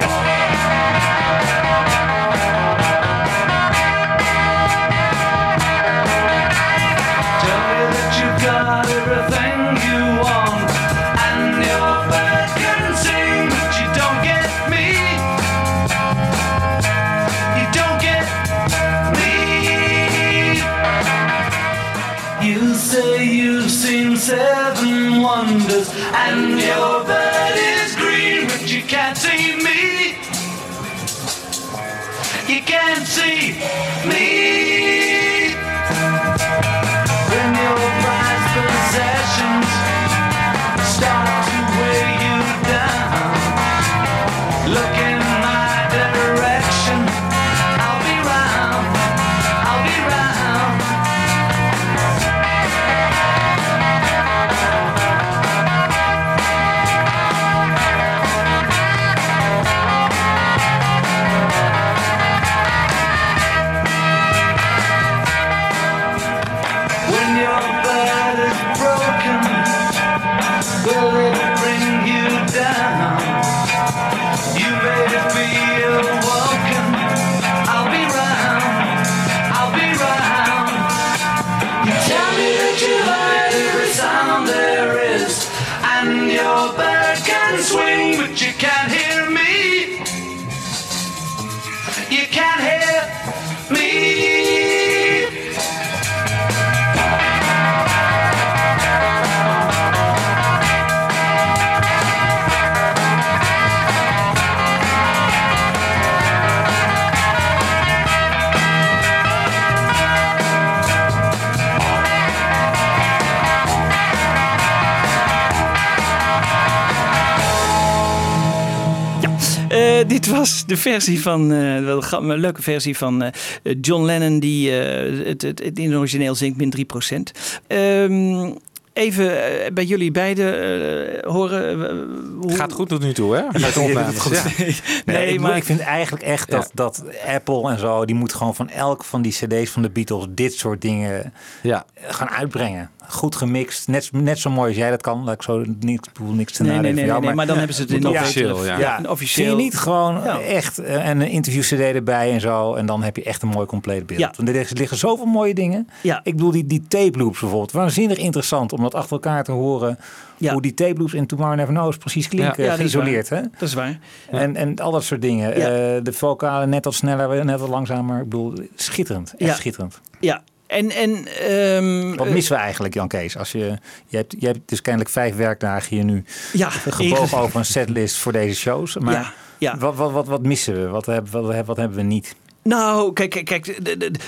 De versie van, uh, wel een leuke versie van uh, John Lennon, die het, het, het, in origineel zingt min 3%. Um, even bij jullie beiden horen. hoe... Gaat goed tot nu toe, hè? Met de opnames. Ja. Nee, nee ik, maar ik vind eigenlijk echt dat, ja. dat Apple en zo, die moet gewoon van elk van die CD's van de Beatles dit soort dingen ja. gaan uitbrengen goed gemixt. Net, net zo mooi als jij dat kan. Dat ik zo niks, bedoel, niks te nee, nadenken nee, nee, jou, nee, maar, dan hebben ze het in officieel. Ja. ja. ja. officieel. Zie je niet gewoon ja. echt uh, een interview CD erbij en zo. En dan heb je echt een mooi compleet beeld. Ja. Want er liggen zoveel mooie dingen. Ja. Ik bedoel, die, die tape loops bijvoorbeeld. Waanzinnig interessant om dat achter elkaar te horen. Ja. Hoe die tape in Tomorrow Never Knows precies klinken. Ja, geïsoleerd. Dat hè? Dat is waar. En, en al dat soort dingen. Uh, de vocalen net wat sneller, net wat langzamer. Ik bedoel, schitterend. Echt schitterend. Ja, En, en, ehm, Wat missen we eigenlijk, Jan Kees? Als je, je, hebt, je hebt dus kennelijk vijf werkdagen hier nu Ja, gebogen over een setlist voor deze shows. Maar Ja, ja. Wat, wat, wat, wat missen we? Wat hebben, wat, hebben- wat hebben we niet? Nou, kijk, kijk, kijk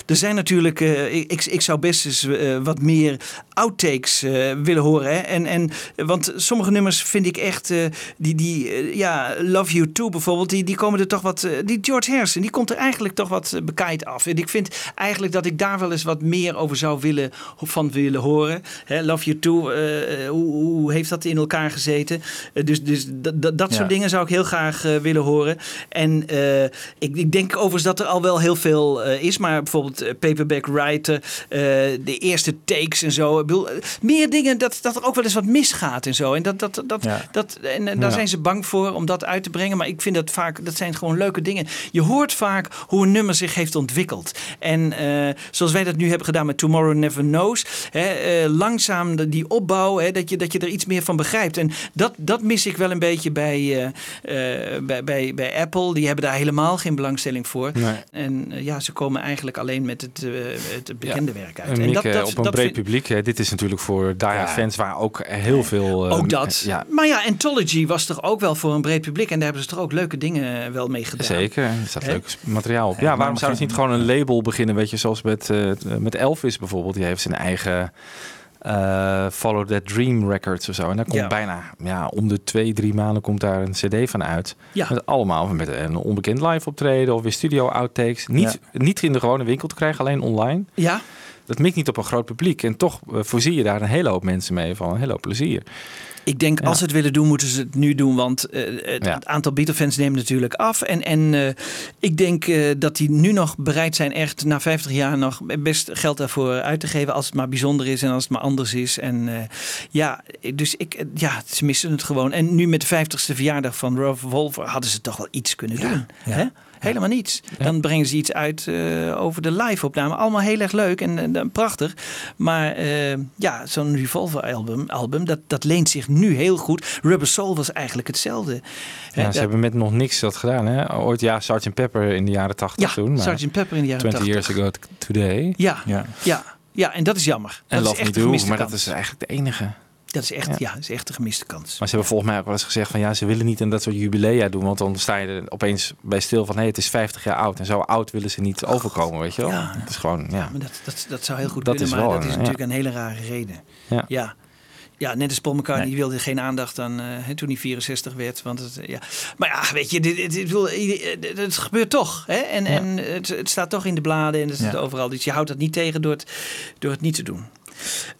er zijn natuurlijk. eh, ik, ik zou best eens eh, wat meer outtakes eh, willen horen. Hè? En, en, want sommige nummers vind ik echt. eh, die, die, eh, ja, Love You Too bijvoorbeeld. Die, die komen er toch wat. die George Harrison, die komt er eigenlijk toch wat bekaaid af. En ik vind eigenlijk dat ik daar wel eens wat meer over zou willen, van willen horen. Hè, Love You Too, hoe, hoe heeft dat in elkaar gezeten? Dus dus dat, dat, Ja. soort dingen zou ik heel graag willen horen. En ik, ik denk overigens dat er al wel heel veel is. Maar bijvoorbeeld Paperback Writer, de eerste takes en zo. Bedoel, meer dingen dat, dat er ook wel eens wat misgaat en zo. En, dat, dat, dat, Ja. dat, en daar Ja. zijn ze bang voor om dat uit te brengen. Maar ik vind dat vaak, dat zijn gewoon leuke dingen. Je hoort vaak hoe een nummer zich heeft ontwikkeld. En eh, zoals wij dat nu hebben gedaan met Tomorrow Never Knows. Hè, eh, langzaam de- die opbouw, hè, dat, je, dat je er iets meer van begrijpt. En dat, dat mis ik wel een beetje bij, eh, bij, bij, bij Apple. Die hebben daar helemaal geen belangstelling voor. Nee. En ja, ze komen eigenlijk alleen met het, het bekende werk uit. En Mieke, dat, op een dat breed vind- publiek. Hè, dit is natuurlijk voor Ja. fans waar ook heel veel... eh, ook dat. Ja, Maar ja, Anthology was toch ook wel voor een breed publiek. En daar hebben ze toch ook leuke dingen wel mee gedaan. Zeker, er staat leuk materiaal op. Ja, waarom zouden ze niet gewoon een label beginnen, weet je, zoals met, eh, met Elvis bijvoorbeeld. Die heeft zijn eigen eh, Follow That Dream Records of zo. En daar komt Ja. bijna, ja, om de twee, drie maanden komt daar een cd van uit. Ja. Met allemaal met een onbekend live optreden of weer studio outtakes. Niet, niet in de gewone winkel te krijgen, alleen online. Ja, Dat mikt niet op een groot publiek. En toch eh, voorzie je daar een hele hoop mensen mee van een hele hoop plezier. Ik denk, als ze het willen doen, moeten ze het nu doen. Want eh, het, Ja. aantal Beatle-fans neemt natuurlijk af. En, en eh, ik denk dat die nu nog bereid zijn echt na 50 jaar nog best geld daarvoor uit te geven. Als het maar bijzonder is en als het maar anders is. En ja, dus ik, ja, ze missen het gewoon. En nu met de 50ste verjaardag van Revolver hadden ze toch wel iets kunnen doen. ja. Hè? Helemaal niets. Dan brengen ze iets uit eh, over de live-opname. Allemaal heel erg leuk en, en prachtig. Maar eh, ja, zo'n Revolver-album, album, dat, dat leent zich nu heel goed. Rubber Soul was eigenlijk hetzelfde. Ja, dat- ze hebben met nog niks dat gedaan. Hè? Ooit ja, Sgt. Pepper in de jaren 80 Ja, toen. maar Sgt. Pepper in de jaren 20 years 80. ago t- today. Ja, Ja. ja, ja, en dat is jammer. En dat Love is Me echt Do, maar dat is eigenlijk de enige. Dat is echt, ja. Ja. dat is echt een gemiste kans. Maar ze hebben volgens mij ook wel eens gezegd van ja, ze willen niet aan dat soort jubilea doen. Want dan sta je er opeens bij stil van hé, het is 50 jaar oud. En zo oud willen ze niet overkomen, weet je wel. Ja. Het is gewoon, ja. Maar dat, dat, dat zou heel goed Dat kunnen, is maar wel dat is een- natuurlijk ja. een hele rare reden. Ja. Ja. Ja, net als Paul McCartney Nee. die wilde geen aandacht aan eh, hè, toen hij 64 werd. Want het, eh, ja. Maar ja, weet je, dit, dit, dit, wil- het, gebeurt toch. Hè? En, en het, het staat toch in de bladen en het staat Ja. overal. Dus je houdt dat niet tegen door het, door het niet te doen.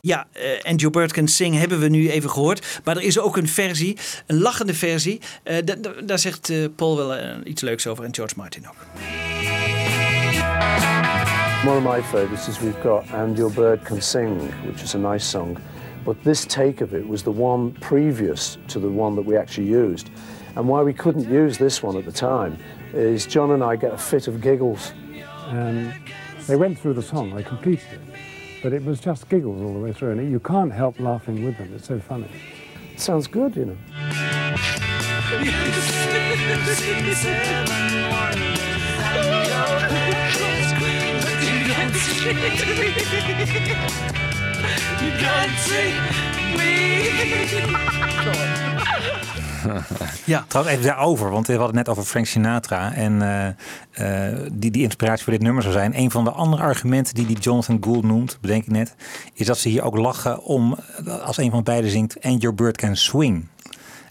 Ja, eh, en Joe Bird Can Sing hebben we nu even gehoord. Maar er is ook een versie, een lachende versie. Eh, da- da- daar zegt eh, Paul wel iets leuks over en George Martin ook. One of my favourites is we've got And Your Bird Can Sing, which is a nice song. But this take of it was the one previous to the one that we actually used. And why we couldn't use this one at the time is John and I get a fit of giggles. And they went through the song, they completed it. But it was just giggles all the way through, and you can't help laughing with them. It's so funny. It sounds good, you know. You can't see Ja. Trouwens, even daarover, want we hadden het net over Frank Sinatra. En eh, eh, die, die inspiratie voor dit nummer zou zijn. Een van de andere argumenten die die Jonathan Gould noemt, bedenk ik net, is dat ze hier ook lachen om, als een van beiden zingt, And Your Bird Can Swing.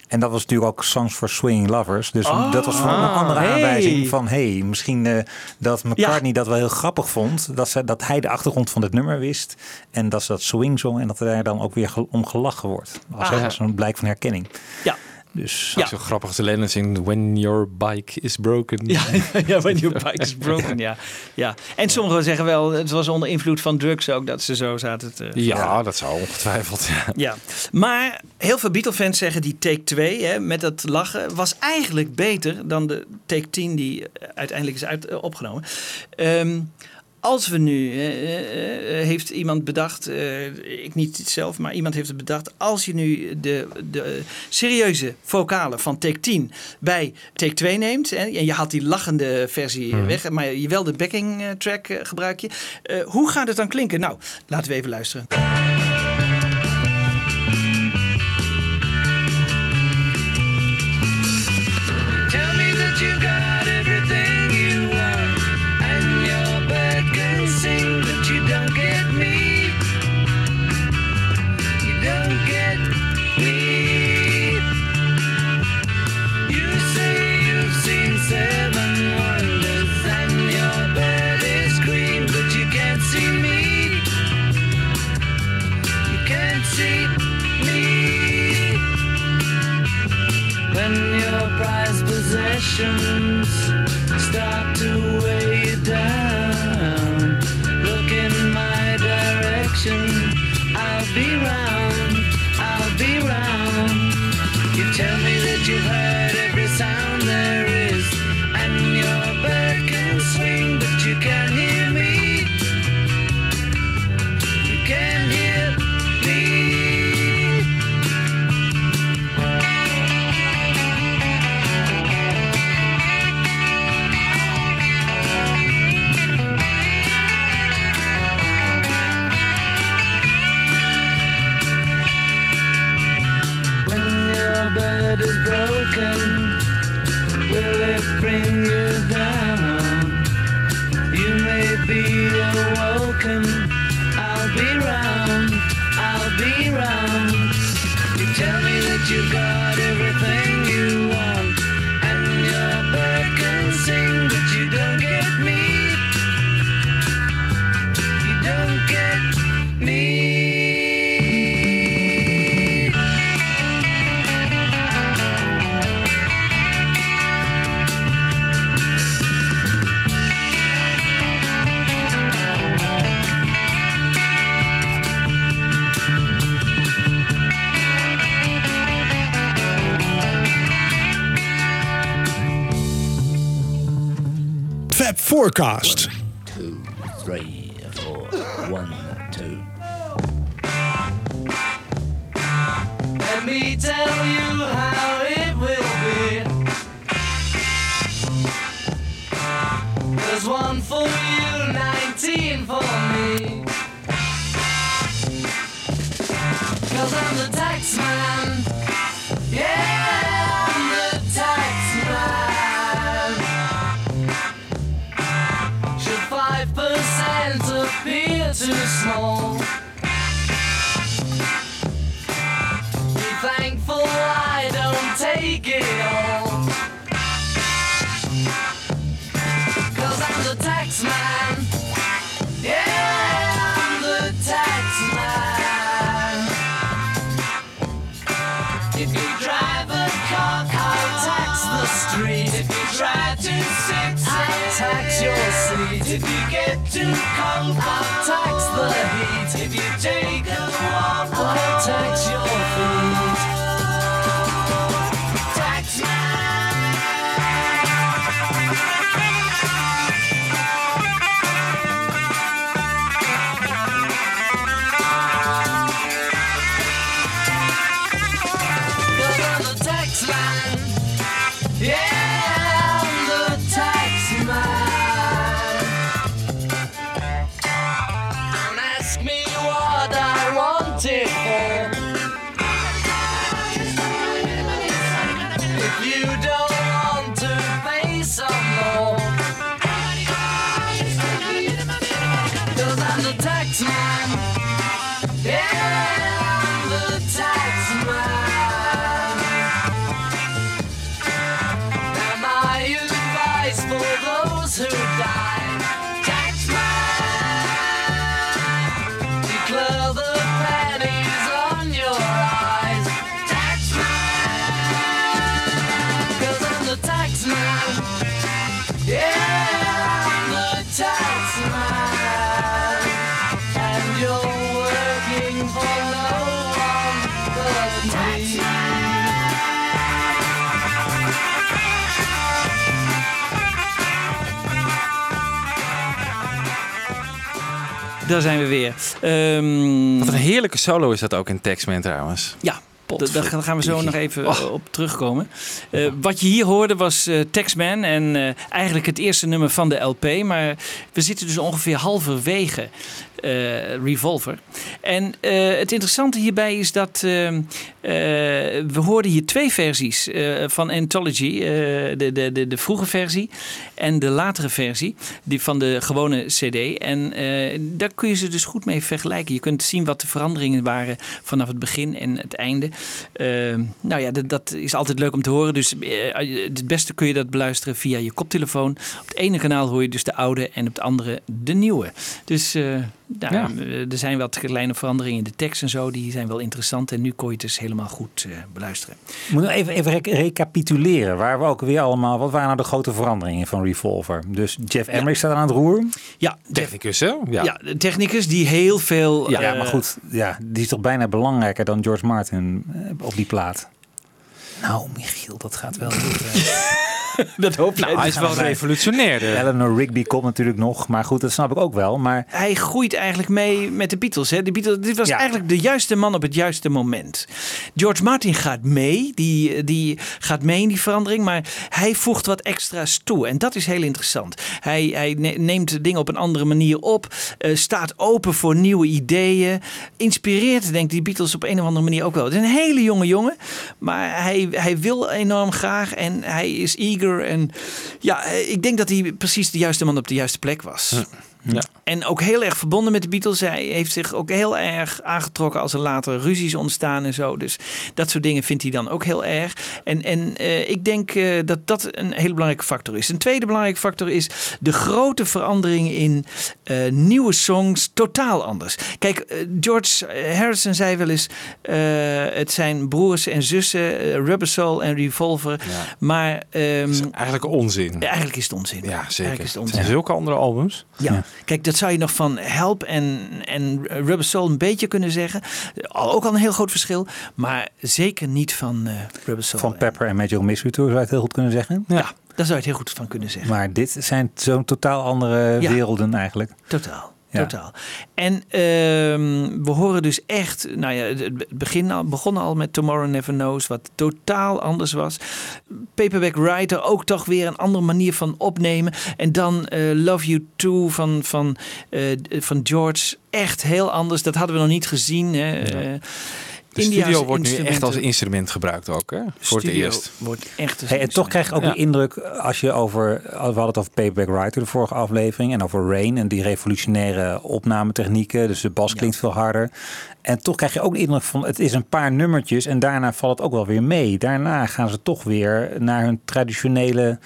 En dat was natuurlijk ook Songs for Swinging Lovers. Dus Oh, dat was gewoon een andere hey. aanwijzing van... hey, misschien eh, dat McCartney dat wel heel grappig vond. Dat, ze, dat hij de achtergrond van het nummer wist. En dat ze dat swing zong. En dat er daar dan ook weer om gelachen wordt. Als, Ah. als een blijk van herkenning. Ja. Dus Ja. Zo grappig de Lennon zingt When your bike is broken. Ja, ja when your bike is broken, ja. ja. En sommigen zeggen wel, het was onder invloed van drugs ook dat ze zo zaten te... Ja, dat zou ongetwijfeld. Ja. Ja, maar heel veel Beatle-fans zeggen die take 2 hè, met dat lachen was eigenlijk beter dan de take 10 die uiteindelijk is uit, opgenomen. Ehm, als we nu, eh, eh, eh, heeft iemand bedacht, ik niet zelf, maar iemand heeft het bedacht. Als je nu de, de serieuze vocalen van take 10 bij take 2 neemt. En je haalt die lachende versie mhm. weg, maar je wel de backing track gebruik je. hoe gaat het dan klinken? Nou, laten we even luisteren. Costs. Daar zijn we weer. Ehm, Wat een heerlijke solo is dat ook in Taxman trouwens. Ja, daar gaan we zo nog even Oh. eh, op terugkomen. Eh, wat je hier hoorde was eh Taxman en eigenlijk het eerste nummer van de LP. Maar we zitten dus ongeveer halverwege Revolver. En eh, het interessante hierbij is dat eh, eh, we hoorden hier twee versies eh, van Anthology. eh, de, de, de, de vroege versie en de latere versie die van de gewone CD. En eh, daar kun je ze dus goed mee vergelijken. Je kunt zien wat de veranderingen waren vanaf het begin en het einde. Eh, nou ja, dat, dat is altijd leuk om te horen. Dus eh, het beste kun je dat beluisteren via je koptelefoon. Op het ene kanaal hoor je dus de oude en op het andere de nieuwe. Dus eh, nou, Ja. eh, er zijn wat kleine veranderingen in de tekst en zo. Die zijn wel interessant. En nu kon je het dus helemaal goed eh, beluisteren. Ik moet nog even, even rec- recapituleren. Waar we ook weer allemaal. Wat waren nou de grote veranderingen van Revolver? Dus Jeff Emmerich staat aan het roer. Ja, Technicus, hè? Ja. de technicus die heel veel... Ja, eh, maar goed. Ja, die is toch bijna belangrijker dan George Martin op die plaat. Nou, Michiel, dat gaat wel goed. dat hoop Nou, hij is wel revolutionair. Eleanor Rigby komt natuurlijk nog. Maar goed, dat snap ik ook wel. Maar hij groeit eigenlijk mee met de Beatles. Hè? De Beatles dit was eigenlijk de juiste man op het juiste moment. George Martin gaat mee, die, die gaat mee in die verandering, maar hij voegt wat extra's toe. En dat is heel interessant. Hij, hij ne- neemt dingen op een andere manier op, eh, staat open voor nieuwe ideeën, inspireert, denk ik, die Beatles op een of andere manier ook wel. Het is een hele jonge jongen, maar hij, hij wil enorm graag en hij is eager. En ja, eh, ik denk dat hij precies de juiste man op de juiste plek was. En ook heel erg verbonden met de Beatles. Hij heeft zich ook heel erg aangetrokken als er later ruzies ontstaan en zo. Dus dat soort dingen vindt hij dan ook heel erg. En, en eh, ik denk eh, dat dat een hele belangrijke factor is. Een tweede belangrijke factor is de grote verandering in eh, nieuwe songs. Totaal anders. Kijk, George Harrison zei wel eens: eh, het zijn broers en zussen, Rubber Soul en Revolver. Maar ehm, Eigenlijk onzin. eigenlijk is het onzin. Ja, Eigenlijk zeker. is het Het onzin. zijn zulke andere albums. Ja. Kijk, dat zou je nog van Help en, en Rubber Soul een beetje kunnen zeggen. Al- Ook al een heel groot verschil, maar zeker niet van eh Rubber Soul. van Pepper en Magical Mystery Tour zou je het heel goed kunnen zeggen. ja. daar zou je het heel goed van kunnen zeggen. Maar dit zijn zo'n totaal andere Ja. werelden eigenlijk. Totaal. Ja. Totaal. En ehm, we horen dus echt, nou ja, het het begin al, begon al met Tomorrow Never Knows, wat totaal anders was. Paperback Writer ook toch weer een andere manier van opnemen. En dan eh, Love You Too van, van, eh, van George, echt heel anders. Dat hadden we nog niet gezien. Hè. Eh, De studio wordt nu echt als instrument gebruikt ook, hè? Voor het eerst. wordt echt Hey, en toch krijg je ook Ja. de indruk, als je over, we hadden het over Paperback Writer de vorige aflevering en over Rain en die revolutionaire opnametechnieken, dus de bas klinkt veel harder. En toch krijg je ook de indruk van, het is een paar nummertjes en daarna valt het ook wel weer mee. Daarna gaan ze toch weer naar hun traditionele,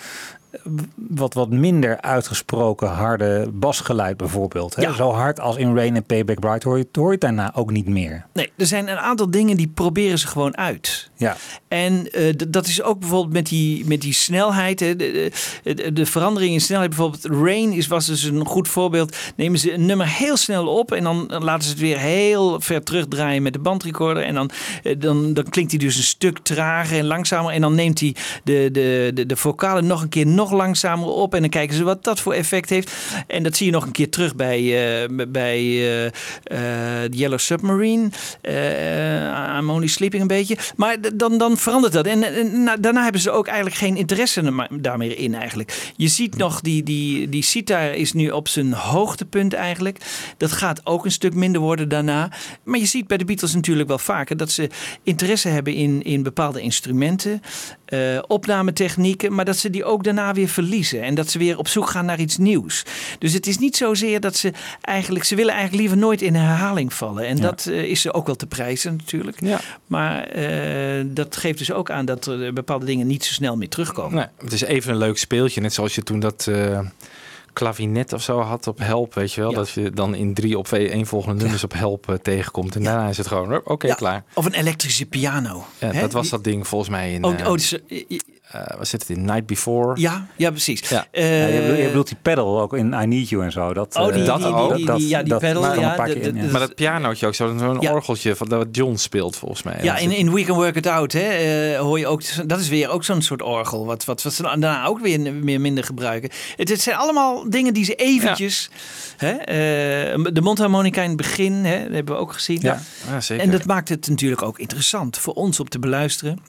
wat, wat minder uitgesproken harde basgeluid bijvoorbeeld. Hè? Ja. Zo hard als in Rain en Payback Writer hoor je, hoor je het daarna ook niet meer. Nee, er zijn een aantal dingen die proberen ze gewoon uit. Ja. En eh, dat is ook bijvoorbeeld met die, met die snelheid. Hè, de, de, de verandering in snelheid. Bijvoorbeeld Rain is, was dus een goed voorbeeld. Nemen ze een nummer heel snel op. En dan laten ze het weer heel ver terugdraaien met de bandrecorder. En dan, eh, dan, dan klinkt hij dus een stuk trager en langzamer. En dan neemt hij de, de, de, de vocalen nog een keer nog langzamer op. En dan kijken ze wat dat voor effect heeft. En dat zie je nog een keer terug bij, eh, bij Yellow Submarine. I'm Only Sleeping een beetje. Maar dan, dan verandert dat. En, na- daarna hebben ze ook eigenlijk geen interesse na- daar meer in eigenlijk. Je ziet nog, die, die, die sitar is nu op zijn hoogtepunt eigenlijk. Dat gaat ook een stuk minder worden daarna. Maar je ziet bij de Beatles natuurlijk wel vaker dat ze interesse hebben in, in bepaalde instrumenten, eh, opnametechnieken, maar dat ze die ook daarna weer verliezen. En dat ze weer op zoek gaan naar iets nieuws. Dus het is niet zozeer dat ze eigenlijk, ze willen eigenlijk liever nooit in herhaling vallen. En Ja. dat eh, is ze ook wel te prijzen natuurlijk. Maar eh, dat geeft dus ook aan dat er bepaalde dingen niet zo snel meer terugkomen. Nee, het is even een leuk speeltje. Net zoals je toen dat klavinet of zo had op help, weet je wel. Ja. Dat je dan in drie op één volgende nummers op help eh, tegenkomt. En daarna is het gewoon, oké, Ja, klaar. Of een elektrische piano. Ja, hè? dat was Die- dat ding volgens mij in... Oh, eh, oh, dus, eh, eh was het in Night Before? Ja, ja precies. Ja. Eh, Ja, je, bedoelt, je bedoelt die pedal ook in I Need You en zo. Dat, Oh, die- eh, die- die- dat- die- dat- die- ja, die dat pedal, ja, de- de- in, Maar dat pianootje ook, zo'n orgeltje van, dat wat John speelt volgens mij. Ja, in, in We Can Work It Out hè, hoor je ook, dat is weer ook zo'n soort orgel, wat, wat, wat ze daarna ook weer meer minder gebruiken. Het, het zijn allemaal dingen die ze eventjes, hè, eh, de mondharmonica in het begin, hè, dat hebben we ook gezien. Ja, ja, zeker. En dat maakt het natuurlijk ook interessant voor ons om te beluisteren.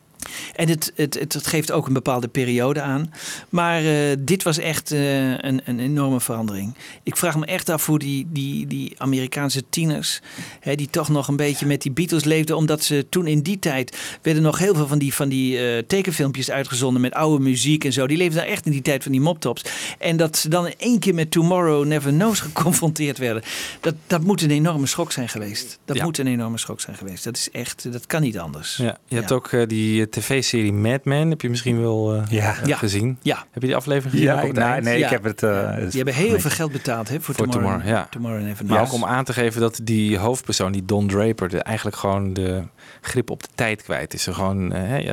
En het, het, het, geeft ook een bepaalde periode aan. Maar eh, dit was echt eh, een, een enorme verandering. Ik vraag me echt af hoe die, die, die Amerikaanse tieners, hè, die toch nog een beetje met die Beatles leefden, omdat ze toen in die tijd werden nog heel veel van die, van die eh, tekenfilmpjes uitgezonden met oude muziek en zo. Die leefden daar echt in die tijd van die moptops. En dat ze dan in één keer met Tomorrow Never Knows geconfronteerd werden. Dat, dat moet een enorme schok zijn geweest. Dat Ja. moet een enorme schok zijn geweest. Dat is echt, dat kan niet anders. Ja, je hebt ook die tv-serie Mad Men, heb je misschien wel eh, Ja. eh, Ja. gezien? Ja. Heb je die aflevering gezien? Ja, ook op het nou, eind? nee, Ja. ik heb het... eh, het- Die hebben heel nee. veel geld betaald hè, voor, Voor Tomorrow, Tomorrow, ja. Tomorrow Never Maar Knows. ook om aan te geven dat die hoofdpersoon, die Don Draper, de, eigenlijk gewoon de grip op de tijd kwijt is. Er gewoon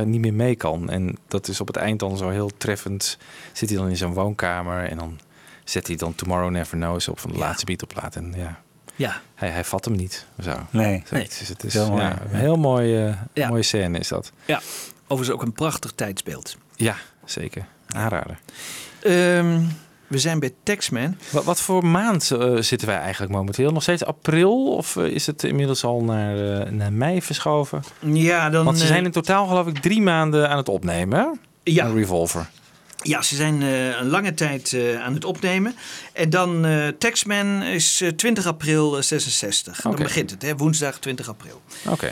niet meer mee kan. En dat is op het eind dan zo heel treffend. Zit hij dan in zijn woonkamer en dan zet hij dan Tomorrow Never Knows op van de laatste Beatle-plaat. En ja, Ja. hij, hij vat hem niet. Zo. Nee. Zo, Het is, het is Heel mooi, ja, ja. een heel mooi, Ja. mooie scène is dat. Ja, overigens ook een prachtig tijdsbeeld. Ja, zeker. Aanrader. Ehm, we zijn bij Taxman. Wat, wat voor maand eh, zitten wij eigenlijk momenteel? Nog steeds april? Of eh, is het inmiddels al naar, eh, naar mei verschoven? Ja, dan... Want ze zijn in totaal geloof ik drie maanden aan het opnemen. hè? Ja. Een revolver. Ja, ze zijn een lange tijd aan het opnemen. En dan eh Taxman is eh, 20 april eh, 66. Dan begint het, hè? woensdag 20 april. Oké.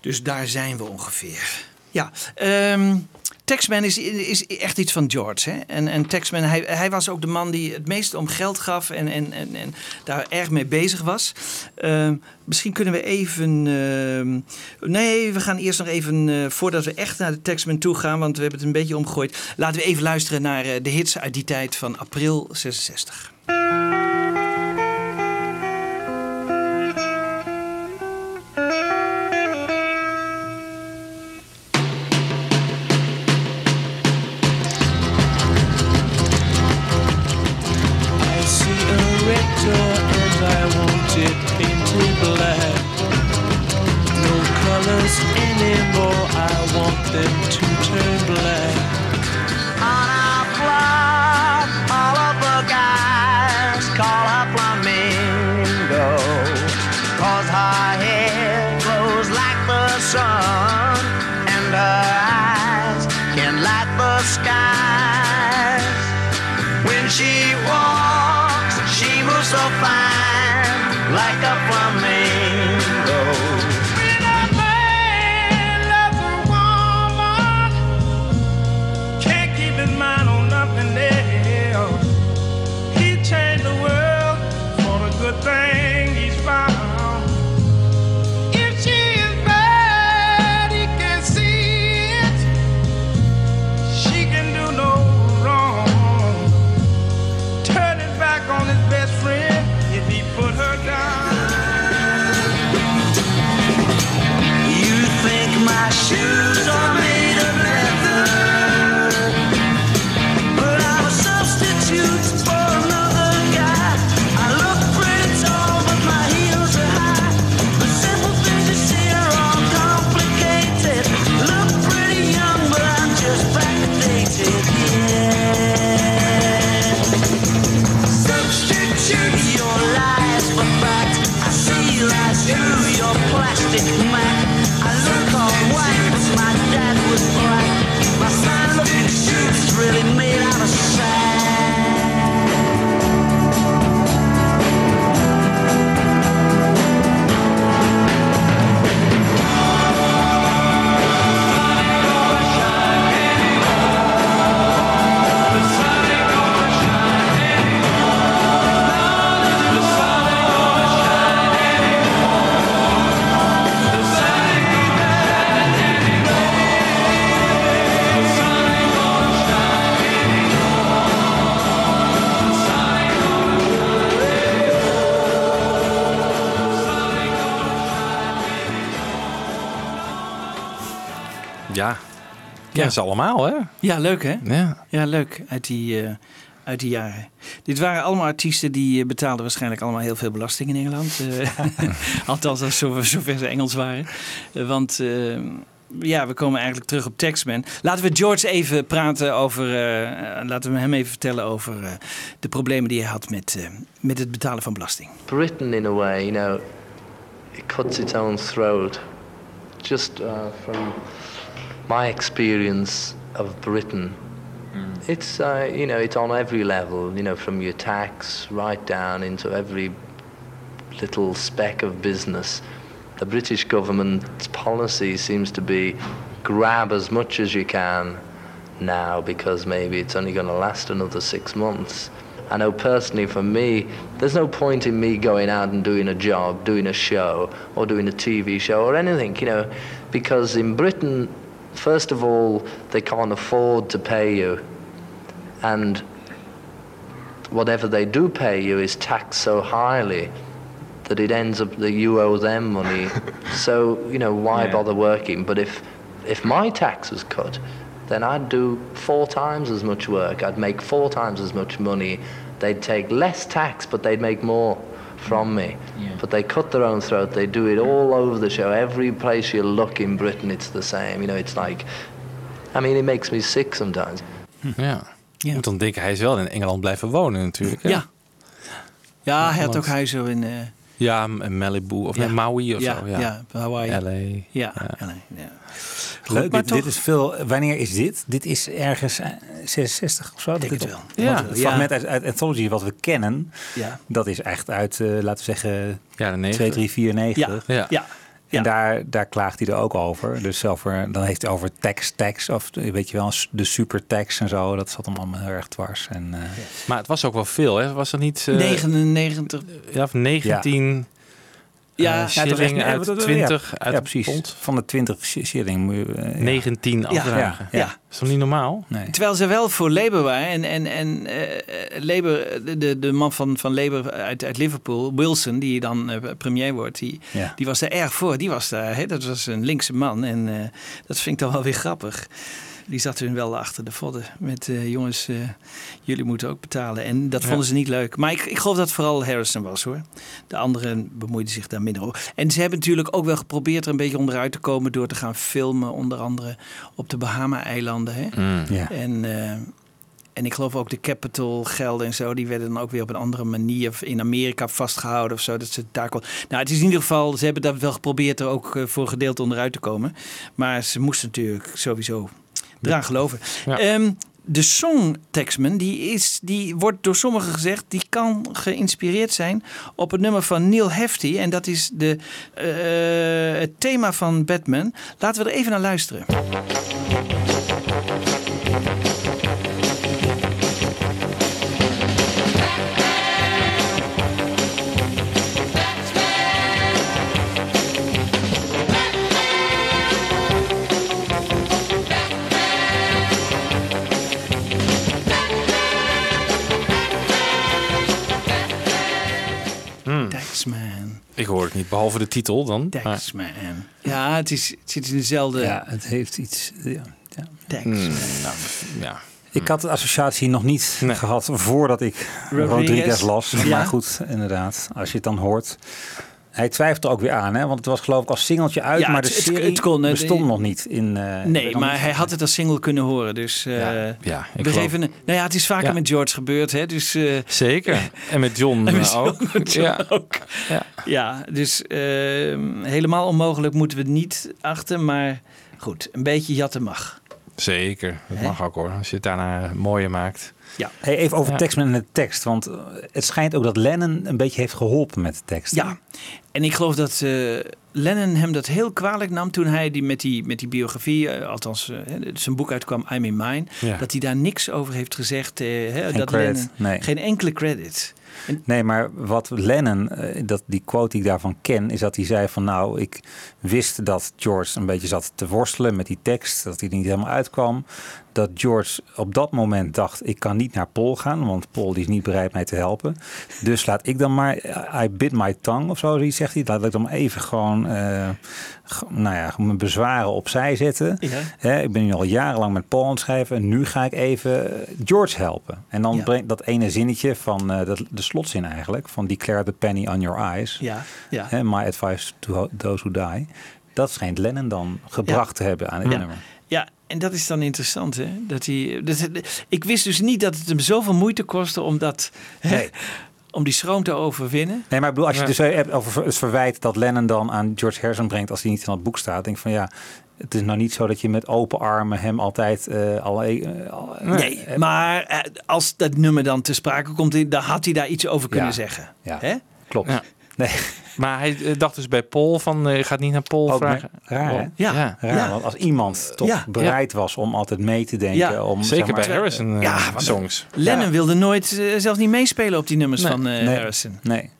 Dus daar zijn we ongeveer. Ja, ehm Taxman is, is echt iets van George. Hè? En, en Taxman, hij, hij was ook de man die het meeste om geld gaf en, en, en, en daar erg mee bezig was. Ehm, misschien kunnen we even. ehm, nee, we gaan eerst nog even. eh, voordat we echt naar de Taxman toe gaan, want we hebben het een beetje omgegooid. Laten we even luisteren naar eh, de hits uit die tijd van april 66. Backdated. Yeah. Ja. Ja, ze allemaal, hè? Ja, leuk hè? Ja. Ja, leuk. Uit die, eh, uit die jaren. Dit waren allemaal artiesten die eh, betaalden waarschijnlijk allemaal heel veel belasting in Engeland. Eh, Althans, als zo, zover ze Engels waren. Want ja, we komen eigenlijk terug op Taxman. Laten we George even praten over... laten we hem even vertellen over eh, de problemen die hij had met, eh, met het betalen van belasting. Britain, in a way, you know, it cuts its own throat. Just uh, from my experience of Britain, it's uh, you know it's on every level. You know, from your tax right down into every little speck of business. The British government's policy seems to be grab as much as you can now because maybe it's only going to last another six months. I know personally for me, there's no point in me going out and doing a job, doing a show, or doing a TV show or anything, you know, because in Britain, first of all, they can't afford to pay you. And whatever they do pay you is taxed so highly that it ends up that you owe them money. so, you know, why Yeah. bother working? But if if my tax was cut, then I'd do four times as much work. I'd make four times as much money. They'd take less tax, but they'd make more from me. But they cut their own throat. They do it all over the show. Every place you look in Britain, it's the same. You know, it's like, I mean, it makes me sick sometimes. Ja. Je moet dan denken, hij is wel in Engeland blijven wonen natuurlijk. Hè? Ja. Ja, hij had Want- ook huizen in... eh, Ja, M- Malibu of Ja. nee, Maui of Ja, zo. Ja, ja, Hawaii. LA. Ja, LA, ja. Leuk, maar dit, dit is veel. Wanneer is dit? Dit is ergens eh, 66 of zo. dat Denk het op- wel. want Ja. Het Ja. fragment uit, uit Anthology wat we kennen, Ja. dat is echt uit, eh, laten we zeggen, Jaren 2, 3, 4, 9. Ja, ja. ja. En daar, daar klaagt hij er ook over. Dus over, dan heeft hij over tax, tax, of weet je wel, de super tax en zo. Dat zat hem allemaal heel erg dwars. En, eh, Maar het was ook wel veel, hè? Was dat niet... eh, 99. Ja, of 19 Ja, eh, ja, shilling Ja, uit dat- 20 ja, uit ja, een precies. pond. Van de 20 shi- shilling moet je... eh, ja. 19 Ja. afdragen. Ja, ja. Dat is toch niet normaal? Nee. Terwijl ze wel voor Labour waren. En, en, en eh, Labour, de- de, man van, van Labour uit, uit Liverpool, Wilson, die dan eh, premier wordt, die, Ja. die was daar erg voor. Die was daar, hè, dat was een linkse man. En eh, dat vind ik dan wel weer grappig. Die zat hun wel achter de vodden. Met eh, jongens, eh, jullie moeten ook betalen. En dat Ja. vonden ze niet leuk. Maar ik, ik geloof dat het vooral Harrison was hoor. De anderen bemoeiden zich daar minder over. En ze hebben natuurlijk ook wel geprobeerd er een beetje onderuit te komen door te gaan filmen. Onder andere op de Bahama-eilanden. Hè? Mm. Ja. En, eh, en ik geloof ook de capital gelden en zo, die werden dan ook weer op een andere manier in Amerika vastgehouden of zo. Dat ze daar kon. Nou, het is in ieder geval, ze hebben dat wel geprobeerd er ook voor een gedeelte onderuit te komen. Maar ze moesten natuurlijk sowieso eraan geloven. Ja. Ehm, de song Taxman, die, is, die wordt door sommigen gezegd, die kan geïnspireerd zijn op het nummer van Neil Hefti. En dat is de, eh, het thema van Batman. Laten we er even naar luisteren. Taxman. Ik hoor het niet, behalve de titel dan. Taxman. Ja, het, is, het zit in dezelfde... Ja, het heeft iets... Ja, ja. Taxman. Hmm, nou, ja. Ik had de associatie nog niet gehad voordat ik Rodriguez. Rodriguez las. Ja. Maar goed, inderdaad, als je het dan hoort. Hij twijfelt er ook weer aan, hè? want het was geloof ik als singeltje uit, Ja, maar het- de het- serie het kon, eh, bestond nog niet. In, eh, Nee, maar hij had het als single kunnen horen. Dus eh, ja, ik we geloof- geven. Nou ja, het is vaker Ja. met George gebeurd, hè? Dus eh, Zeker. En met John En met ook. John- John ja. ook. Ja. ja, dus eh, helemaal onmogelijk moeten we het niet achter. Maar goed, een beetje jatten mag. Zeker. Dat mag ook hoor. Als je het daarna mooier maakt. Ja. Hey, even over Ja. Taxman en de tekst, want eh, het schijnt ook dat Lennon een beetje heeft geholpen met de tekst. Ja, en ik geloof dat eh, Lennon hem dat heel kwalijk nam toen hij die, met, die, met die biografie, eh, althans zijn boek uitkwam, I'm in Mine, Ja. dat hij daar niks over heeft gezegd. hè, Geen dat credit, Lennon, nee. Geen enkele credit. Nee, maar wat Lennon, dat, die quote die ik daarvan ken, is dat hij zei van nou, ik wist dat George een beetje zat te worstelen met die tekst, dat hij er niet helemaal uitkwam. Dat George op dat moment dacht, ik kan niet naar Paul gaan, want Paul die is niet bereid mij te helpen. Dus laat ik dan maar, I bit my tongue of zo, zoiets zegt hij. Laat ik dan even gewoon, g- nou ja, mijn bezwaren opzij zetten. Ja. Ik ben nu al jarenlang met Paul aan het schrijven en nu ga ik even eh, George helpen. En dan Ja. brengt dat ene zinnetje van eh, dat, de slotzin eigenlijk, van declare the penny on your eyes. Ja, ja. Hè, my advice to ho- those who die. Dat schijnt Lennon dan gebracht te hebben aan het nummer. Ja, en dat is dan interessant, hè? Dat hij, dat, ik wist dus niet dat het hem zoveel moeite kostte om dat, hè, om die schroom te overwinnen. Nee, maar ik bedoel, als je Ja. dus hebt over het verwijt dat Lennon dan aan George Harrison brengt als hij niet in dat boek staat, denk ik van ja, het is nou niet zo dat je met open armen hem altijd eh al, eh, al- Nee, maar eh, als dat nummer dan te sprake komt, dan had hij daar iets over kunnen Ja. zeggen. Ja. Hè? Klopt. Ja. Nee. Maar hij eh, dacht dus bij Paul van, eh, gaat niet naar Paul Ook vragen. raar, hè? Oh, Ja. Raar, want als iemand toch Ja. bereid was om altijd mee te denken. Ja. om, Zeker zeg maar, bij Harrison Ja, want- songs. Lennon wilde nooit zelfs niet meespelen op die nummers Nee. van Nee. Harrison. Nee.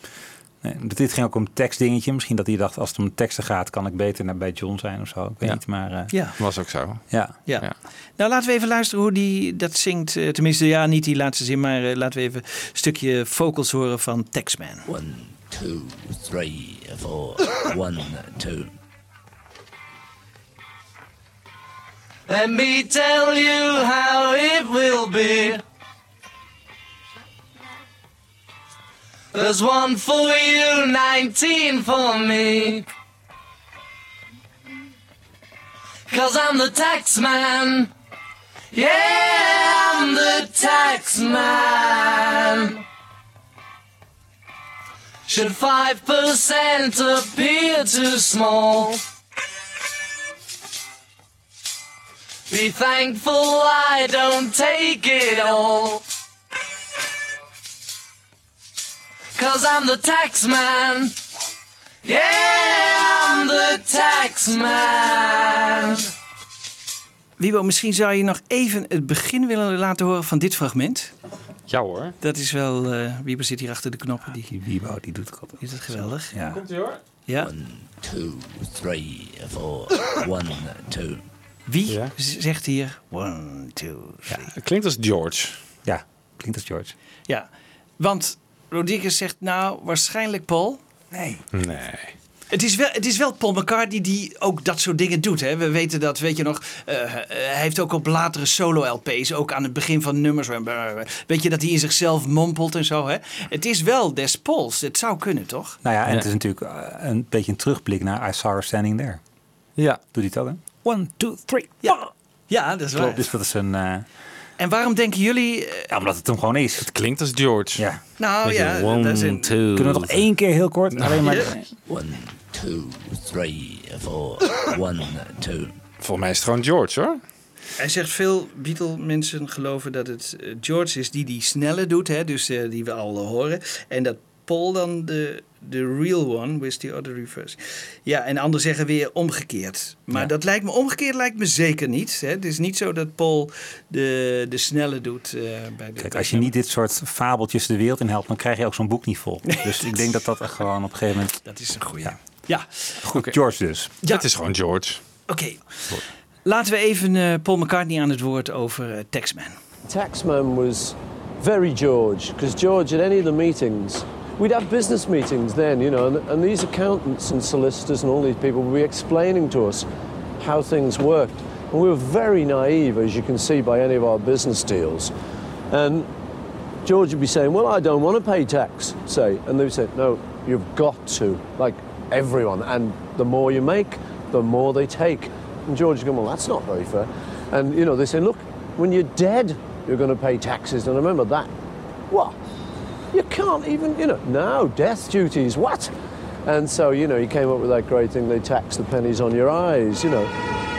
Nee. Dit ging ook om een tekstdingetje. Misschien dat hij dacht, als het om teksten gaat, kan ik beter naar bij John zijn of zo. Ik weet Ja. niet, maar... eh, Ja. Was ook zo. ja. Ja. Ja. Nou, laten we even luisteren hoe die dat zingt. Eh, tenminste, ja, niet die laatste zin, maar eh, laten we even een stukje vocals horen van Taxman. One, two, three, four. One, two. Let me tell you how it will be. There's one for you, 19 for me. Cause I'm the tax man. Yeah, I'm the tax man. Should 5% appear too small? Be thankful I don't take it all. Cause I'm the tax man. Yeah, I'm the tax man. Wiebo, misschien zou je nog even het begin willen laten horen van dit fragment. Ja hoor. Dat is wel, eh Wiebo zit hier achter de knoppen. Die, Die Wiebo, die doet het altijd. is dat geweldig? Ja. Komt ie hoor. Ja. One, two, three, four. One, two. Wie Ja. zegt hier one, two, three? Het klinkt als George. Ja, klinkt als George. Ja, want Rodriguez zegt nou waarschijnlijk Paul. Nee. Nee. Het is, wel, het is wel Paul McCartney die ook dat soort dingen doet. Hè? We weten dat, weet je nog, eh, eh, hij heeft ook op latere solo-LP's, ook aan het begin van nummers, eh, weet je dat hij in zichzelf mompelt en zo. Hè? Het is wel des Pauls, het zou kunnen toch? Nou ja, en Ja. het is natuurlijk een beetje een terugblik naar I Saw Her Standing There. Ja. Doet hij het ook, hè? One, two, three, Ja, ja dat is waar. Klopt, dus dat is een... eh, En waarom denken jullie, eh, ja, omdat het hem gewoon is. Het klinkt als George. Ja. nou ja, one, dat is een. Kunnen we nog één keer heel kort? Alleen maar... One, two, three, four. One, two. Volgens mij is het gewoon George hoor. Hij zegt veel Beatle-mensen geloven dat het eh, George is die die snelle doet, hè, dus eh, die we al horen. En dat Paul dan de, de real one with the other reverse. Ja, en anderen zeggen weer omgekeerd. Maar Ja. dat lijkt me omgekeerd lijkt me zeker niet. Hè. Het is niet zo dat Paul de, de snelle doet eh, bij de. Kijk, als je niet dit soort fabeltjes de wereld in helpt, dan krijg je ook zo'n boek niet vol. Dus ik denk dat dat gewoon op een gegeven moment... Dat is een goede. Ja. Ja, Goed, George dus. Ja. Het is gewoon George. oké. Laten we even eh, Paul McCartney aan het woord over eh, Taxman. Taxman was very George because George, at any of the meetings, we'd have business meetings then, you know, and, and these accountants and solicitors and all these people would be explaining to us how things worked. And we were very naive, as you can see by any of our business deals. And George would be saying, Well, I don't want to pay tax, say. And they would say, No, you've got to, like everyone. And the more you make, the more they take. And George would go, Well, that's not very fair. And, you know, they say, Look, when you're dead, you're going to pay taxes. And I remember that. What? You can't even, you know, now death duties, what? And so, you know, he came up with that great thing, they tax the pennies on your eyes, you know,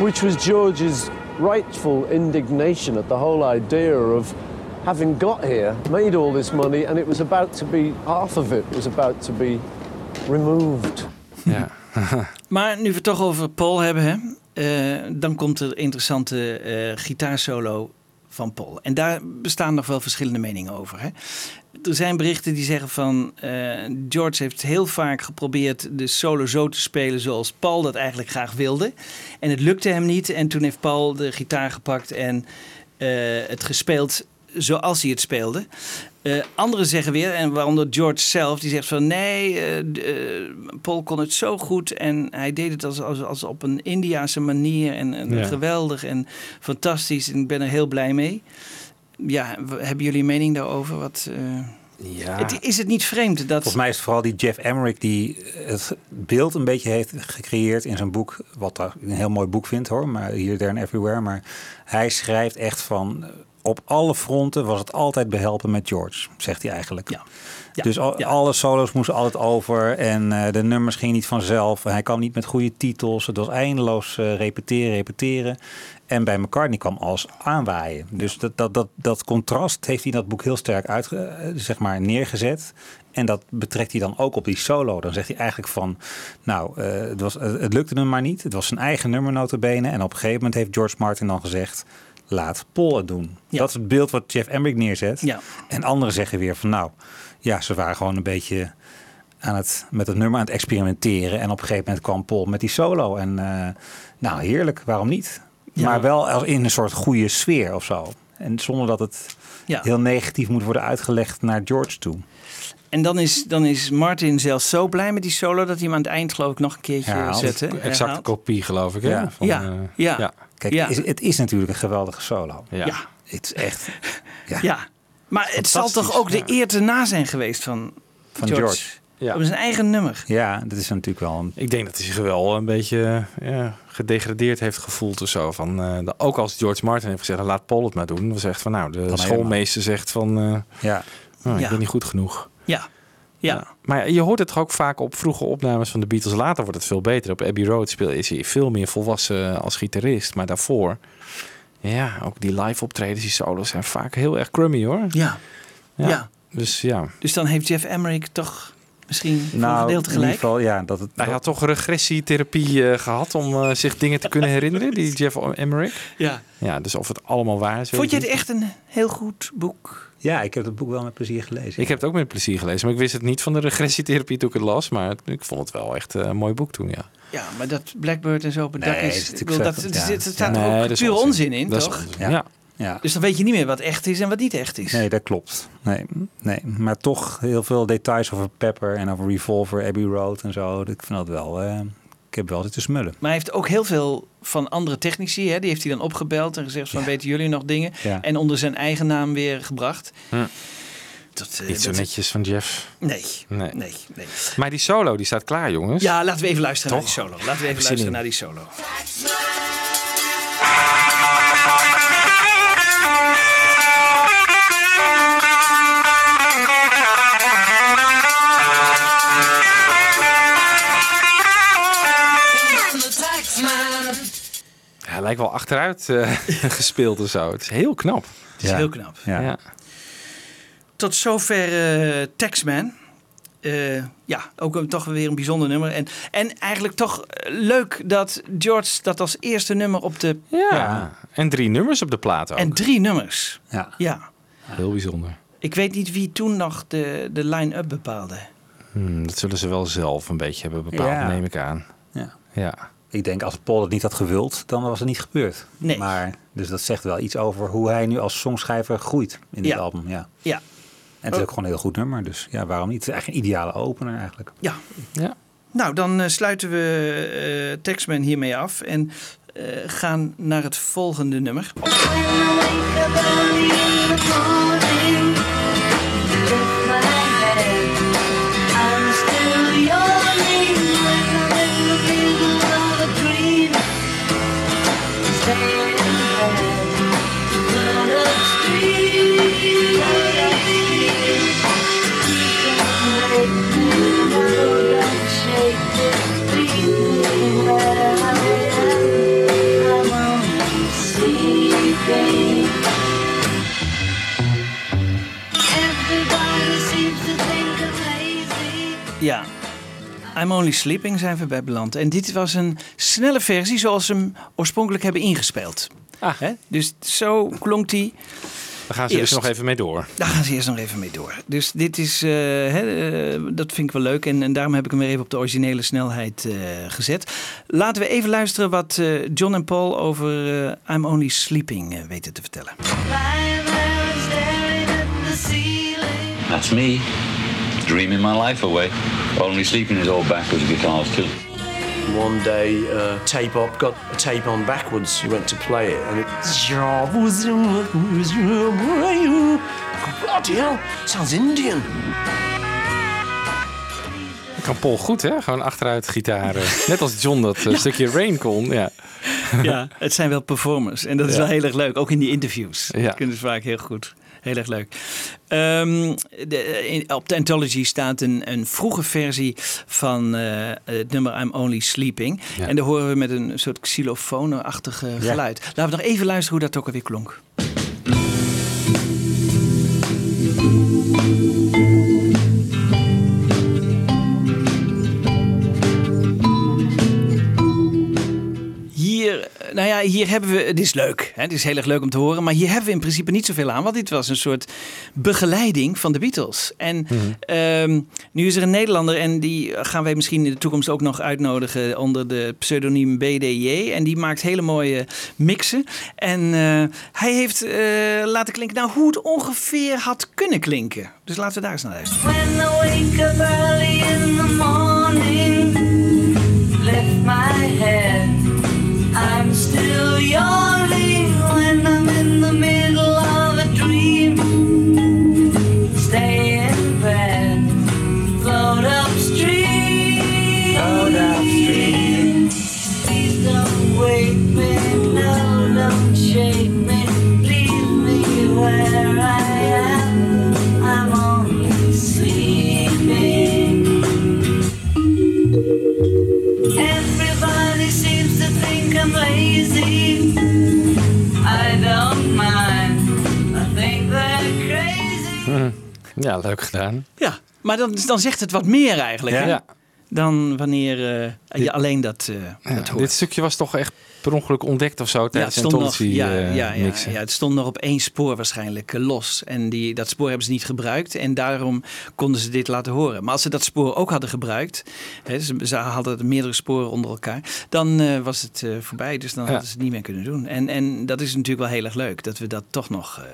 which was George's rightful indignation at the whole idea of having got here, made all this money, and it was about to be, half of it was about to be removed. Ja. Maar nu we het toch over Paul hebben, hè, eh, dan komt een interessante eh, gitaarsolo van Paul. En daar bestaan nog wel verschillende meningen over. Hè? Er zijn berichten die zeggen van eh, George heeft heel vaak geprobeerd de solo zo te spelen zoals Paul dat eigenlijk graag wilde. En het lukte hem niet. En toen heeft Paul de gitaar gepakt en eh, het gespeeld zoals hij het speelde. Eh anderen zeggen weer, en waaronder George zelf, die zegt van nee, Paul kon het zo goed en hij deed het als, als, als op een Indiase manier en, en Ja. geweldig en fantastisch en ik ben er heel blij mee. Ja, hebben jullie een mening daarover? Wat, eh, Ja. het, is het niet vreemd dat... Volgens mij is het vooral die Jeff Emmerich die het beeld een beetje heeft gecreëerd in zijn boek. Wat ik een heel mooi boek vind hoor, maar hier, there and everywhere. Maar hij schrijft echt van, op alle fronten was het altijd behelpen met George, zegt hij eigenlijk. Ja. dus al- alle solo's moesten altijd over en eh, de nummers gingen niet vanzelf. Hij kwam niet met goede titels. Het was eindeloos eh, repeteren, repeteren. En bij McCartney kwam alles aanwaaien. Dus dat, dat, dat, dat contrast heeft hij in dat boek heel sterk uit, zeg maar, neergezet. En dat betrekt hij dan ook op die solo. Dan zegt hij eigenlijk van, nou, eh, het, was, het, het lukte hem maar niet. Het was zijn eigen nummer notabene. En op een gegeven moment heeft George Martin dan gezegd, laat Paul het doen. Dat is het beeld wat Jeff Emmerich neerzet. Ja. En anderen zeggen weer van, nou, ja, ze waren gewoon een beetje aan het, met het nummer aan het experimenteren. En op een gegeven moment kwam Paul met die solo. En eh, nou, heerlijk, waarom niet? Ja. Maar wel als in een soort goede sfeer of zo. En zonder dat het Ja. heel negatief moet worden uitgelegd naar George toe. En dan is, dan is Martin zelfs zo blij met die solo dat hij hem aan het eind geloof ik nog een keertje Herhaalt. zette. Exacte kopie, geloof ik. Hè? Ja. Van, Ja, eh, ja. Kijk, Ja. is- het is natuurlijk een geweldige solo. Ja. Ja. Het is echt ja, Ja. Maar het zal toch ook de ja. eer te na zijn geweest van, van George. George. Ja. Op zijn eigen nummer. Ja, dat is natuurlijk wel een... Ik denk dat hij zich wel een beetje ja, gedegradeerd heeft gevoeld of zo. Van, eh, de- ook als George Martin heeft gezegd, laat Paul het maar doen. Dan zegt van, nou, de schoolmeester zegt van, eh, Ja. oh, ik Ja. ben niet goed genoeg. Ja. Ja. Maar je hoort het toch ook vaak op vroege opnames van de Beatles. Later wordt het veel beter. Op Abbey Road speel is hij veel meer volwassen als gitarist. Maar daarvoor, ja, ook die live optredens, die solos zijn vaak heel erg crummy hoor. Ja. Ja. Dus ja. Dus dan heeft Jeff Emmerich toch misschien voor een Nou, gedeelte in ieder gelijk. geval, ja, dat het... Hij had toch regressietherapie eh, gehad om eh, zich dingen te kunnen herinneren, die Jeff Emmerich. Ja. Ja, dus of het allemaal waar is. Vond je het echt een heel goed boek? Ja, ik heb het boek wel met plezier gelezen. Ik heb het ook met plezier gelezen, maar ik wist het niet van de regressietherapie toen ik het las. Maar ik vond het wel echt eh, een mooi boek toen, ja. Ja, maar dat Blackbird en zo op het Nee, dak dat is... dat, ja. er er staat Nee, dat ook is pure onzin. onzin in, Dat is toch? onzin, Ja. ja. Ja. Dus dan weet je niet meer wat echt is en wat niet echt is. Nee, dat klopt. Nee, nee, maar toch heel veel details over Pepper en over Revolver, Abbey Road en zo. Ik vind dat wel... eh, ik heb wel zitten smullen. Maar hij heeft ook heel veel van andere technici, hè, die heeft hij dan opgebeld en gezegd van weten jullie nog dingen? Ja. En onder zijn eigen naam weer gebracht. Hm. Dat, eh, Niet zo dat- netjes van Jeff. Nee, Nee. nee, nee. Maar die solo, die staat klaar, jongens. Ja, laten we even luisteren Toch? naar die solo. Laten we even luisteren in. naar die solo. Lijkt wel achteruit eh, gespeeld of zo. Het is heel knap. Het is Ja. heel knap. Ja. Ja. Tot zover eh Taxman. Eh, ja, ook een, toch weer een bijzonder nummer. En, en eigenlijk toch leuk dat George dat als eerste nummer op de... Ja. En drie nummers op de plaat ook. En drie nummers. Ja. Ja. Heel bijzonder. Ik weet niet wie toen nog de, de line-up bepaalde. Hmm, dat zullen ze wel zelf een beetje hebben bepaald, Ja. neem ik aan. Ja. Ja. Ik denk als Paul het niet had gewild, dan was het niet gebeurd. Nee. Maar, dus dat zegt wel iets over hoe hij nu als songschrijver groeit in dit Ja. album. Ja. Ja. En het is ook gewoon een heel goed nummer. Dus ja, waarom niet? Het is eigenlijk een ideale opener eigenlijk. Ja. Ja. Nou, dan eh, sluiten we eh Taxman hiermee af en eh, gaan naar het volgende nummer. I'm Only Sleeping zijn we bij beland. En dit was een snelle versie zoals ze hem oorspronkelijk hebben ingespeeld. Hè? Dus zo klonk die. Daar gaan ze Eerst. dus nog even mee door. Daar gaan ze eerst nog even mee door. Dus dit is, eh, hè, eh, dat vind ik wel leuk. En, en daarom heb ik hem weer even op de originele snelheid eh, gezet. Laten we even luisteren wat eh, John en Paul over eh, I'm Only Sleeping weten te vertellen. That's me, dreaming my life away. Only sleeping is all backwards guitars too. One day, uh, Tape Op got a tape on backwards. He went to play it, and it. Bloody hell, sounds Indian. Kan Paul goed, hè? Gewoon achteruit gitaren. Net als John dat eh, stukje Rain kon. Ja. ja, het zijn wel performers. En dat is Ja. wel heel erg leuk. Ook in die interviews. Ja. Dat kunnen ze vaak heel goed. Heel erg leuk. Ehm, de, in- op de Anthology staat een, een vroege versie van eh, het nummer I'm Only Sleeping. Ja. En daar horen we met een soort xylofoon-achtig Ja. geluid. Laten we nog even luisteren hoe dat ook alweer klonk. Nou ja, hier hebben we. Het is leuk. Hè? Het is heel erg leuk om te horen. Maar hier hebben we in principe niet zoveel aan. Want dit was een soort begeleiding van de Beatles. En ehm, nu is er een Nederlander. En die gaan wij misschien in de toekomst ook nog uitnodigen. onder de pseudoniem BDJ. En die maakt hele mooie mixen. En eh, hij heeft eh, laten klinken. Nou, hoe het ongeveer had kunnen klinken. Dus laten we daar eens naar luisteren. Ja, leuk gedaan. Ja, maar dan, dan zegt het wat meer eigenlijk. Hè? Ja. Dan wanneer eh, je alleen dat, eh dat hoort. dit stukje was toch echt per ongeluk ontdekt of zo Ja, het tijdens stond, nog, ja, eh, ja, ja, mixen. ja, het stond nog op één spoor waarschijnlijk los. En die, dat spoor hebben ze niet gebruikt. En daarom konden ze dit laten horen. Maar als ze dat spoor ook hadden gebruikt. Hè, ze, ze hadden meerdere sporen onder elkaar. Dan was het voorbij. Dus dan Ja. hadden ze het niet meer kunnen doen. En, en dat is natuurlijk wel heel erg leuk. Dat we dat toch nog,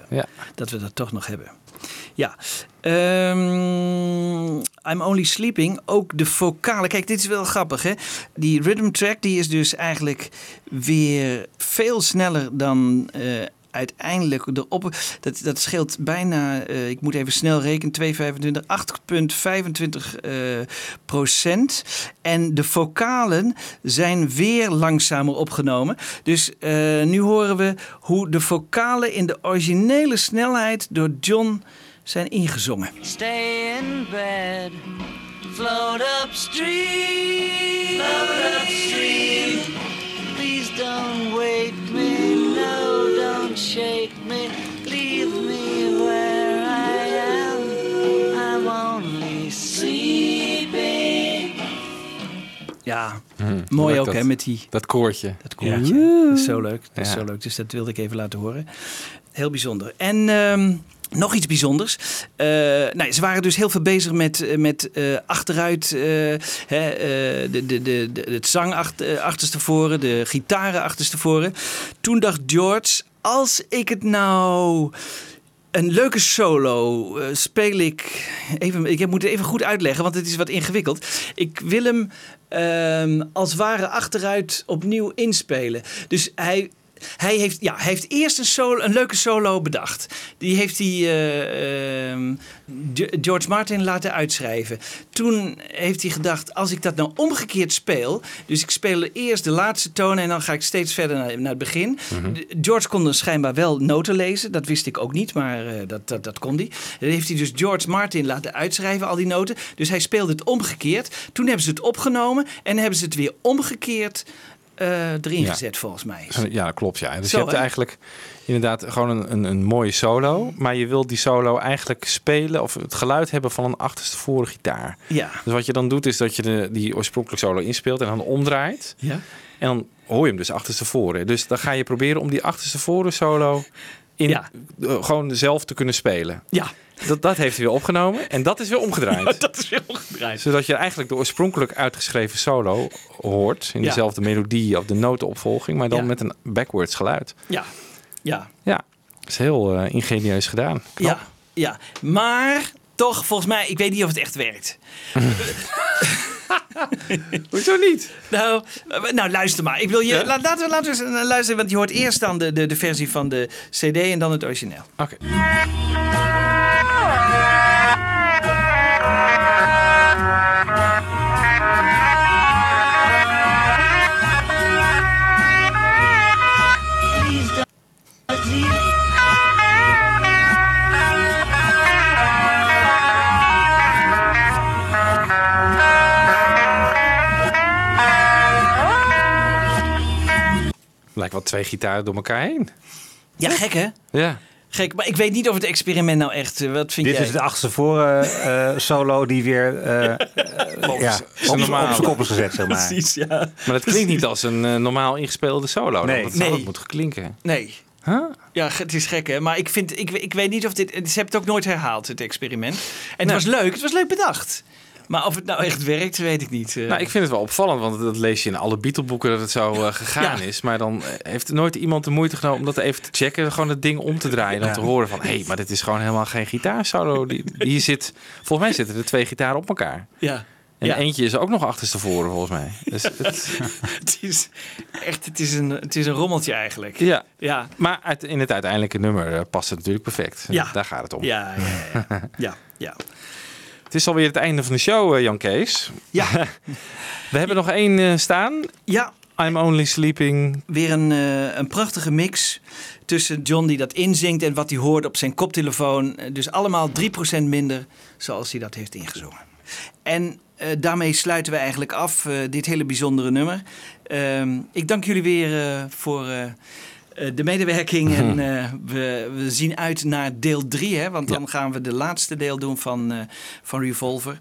dat, we dat toch nog hebben. Ja. Ehm, I'm Only Sleeping. Ook de vocale. Kijk, dit is wel grappig. Hè? Die rhythm track die is dus eigenlijk weer veel sneller dan eh, uiteindelijk de op. Dat, dat scheelt bijna, eh, ik moet even snel rekenen, 225, 8,25 eh, procent. En de vocalen zijn weer langzamer opgenomen. Dus eh, nu horen we hoe de vocalen in de originele snelheid door John zijn ingezongen. Stay in bed, float upstream. Float upstream. Please don't wake me, no, don't shake me. Leave me where I am. I'm only sleeping. Ja, Hm, mooi ook dat- hè, met die... Dat koortje. Dat koortje. Dat is zo leuk. Dat is Ja. zo leuk. Dus dat wilde ik even laten horen. Heel bijzonder. En ehm, nog iets bijzonders. Eh, nou, ze waren dus heel veel bezig met, eh, met eh, achteruit, hè, de, de, de, het zang achter, achterstevoren, de gitaren achterstevoren. Toen dacht George, als ik het nou een leuke solo eh, speel ik. Even, ik moet het even goed uitleggen, want het is wat ingewikkeld. Ik wil hem ehm, als ware achteruit opnieuw inspelen. Dus hij. Hij heeft, ja, hij heeft eerst een, solo, een leuke solo bedacht. Die heeft hij eh, ehm, Ge- George Martin laten uitschrijven. Toen heeft hij gedacht, als ik dat nou omgekeerd speel... dus ik speel eerst de laatste tonen en dan ga ik steeds verder naar, naar het begin. De- George kon er schijnbaar wel noten lezen. Dat wist ik ook niet, maar eh, dat, dat, dat kon hij. Dan heeft hij dus George Martin laten uitschrijven, al die noten. Dus hij speelde het omgekeerd. Toen hebben ze het opgenomen en hebben ze het weer omgekeerd erin Ja. gezet, volgens mij. Ja, dat klopt. Ja. Dus Zo, je hebt eigenlijk inderdaad gewoon een, een, een mooie solo. Maar je wilt die solo eigenlijk spelen of het geluid hebben van een achterste voren gitaar. Ja. Dus wat je dan doet is dat je de, die oorspronkelijke solo inspeelt en dan omdraait. Ja. En dan hoor je hem dus achterstevoren. Dus dan ga je proberen om die achterstevoren solo in, Ja. eh, gewoon zelf te kunnen spelen. Ja. Dat, dat heeft hij weer opgenomen en dat is weer omgedraaid. dat is weer omgedraaid. Zodat je eigenlijk de oorspronkelijk uitgeschreven solo hoort. In Ja. dezelfde melodie of de notenopvolging, maar dan met een backwards geluid. Ja. Ja. Ja, dat is heel eh, ingenieus gedaan. Knap. Ja. Ja. Maar toch, volgens mij, ik weet niet of het echt werkt. Hoezo niet? Nou, eh, nou, luister maar. Ik wil je, la- laten, we, laten we eens eh, luisteren, want je hoort eerst dan de, de, de versie van de CD en dan het origineel. Oké. Wel twee gitaren door elkaar heen. Ja, gek hè? Ja. Gek, maar ik weet niet of het experiment nou echt... eh, Wat vind Dit jij? is de achterste voren eh, solo die weer eh, eh, ja, op, op zijn kop is gezet, zeg maar. Precies, ja. Maar dat klinkt niet als een eh, normaal ingespeelde solo. Nee. Dat zou Nee. het moeten klinken. Nee. Ja, het is gek hè. Maar ik, vind, ik, ik weet niet of dit... Ze hebben het ook nooit herhaald, het experiment. En het was leuk, het was leuk bedacht. Maar of het nou echt werkt, weet ik niet. eh. Nou, ik vind het wel opvallend, want dat lees je in alle Beatle-boeken dat het zo eh, gegaan Ja. is. Maar dan eh, heeft nooit iemand de moeite genomen om dat even te checken. Gewoon het ding om te draaien en dan te horen van... hé, hey, maar dit is gewoon helemaal geen gitaarsolo. Die, hier zit, volgens mij zitten er twee gitaren op elkaar. Ja. En Ja. eentje is ook nog achterstevoren, volgens mij. Dus het, het is echt, het is, een, het is een rommeltje eigenlijk. ja. Ja. Maar uit- in het uiteindelijke nummer past het natuurlijk perfect. Ja. Daar gaat het om. Ja, ja, ja. ja, ja. Het is alweer het einde van de show, eh, Jan Kees. Ja. We hebben nog één eh, staan. Ja. I'm Only Sleeping. Weer een, eh, een prachtige mix tussen John die dat inzingt en wat hij hoort op zijn koptelefoon. Dus allemaal 3% minder zoals hij dat heeft ingezongen. En daarmee sluiten we eigenlijk af dit hele bijzondere nummer. Ehm, ik dank jullie weer voor de medewerking. En eh, we, we zien uit naar deel 3, hè, want dan gaan we de laatste deel doen van, eh, van Revolver.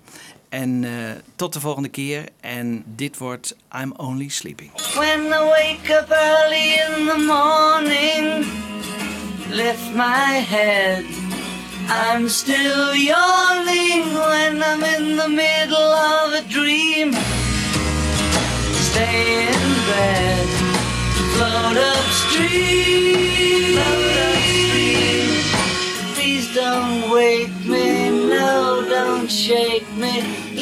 En eh, tot de volgende keer. En dit wordt I'm Only Sleeping. When I wake up early in the morning, lift my head. I'm still yawning when I'm in the middle of a dream. Stay in bed, float upstream. Float upstream. Please don't wake me, no, don't shake me.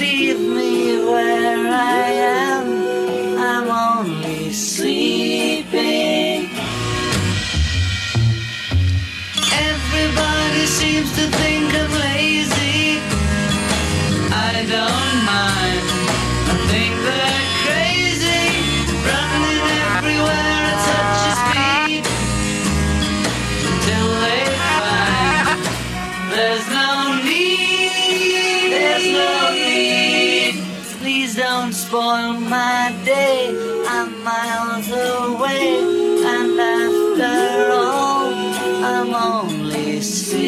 Leave me where I am. I'm only sleeping. Everybody seems to think I'm spoil my day. I'm miles away, and after all, I'm only.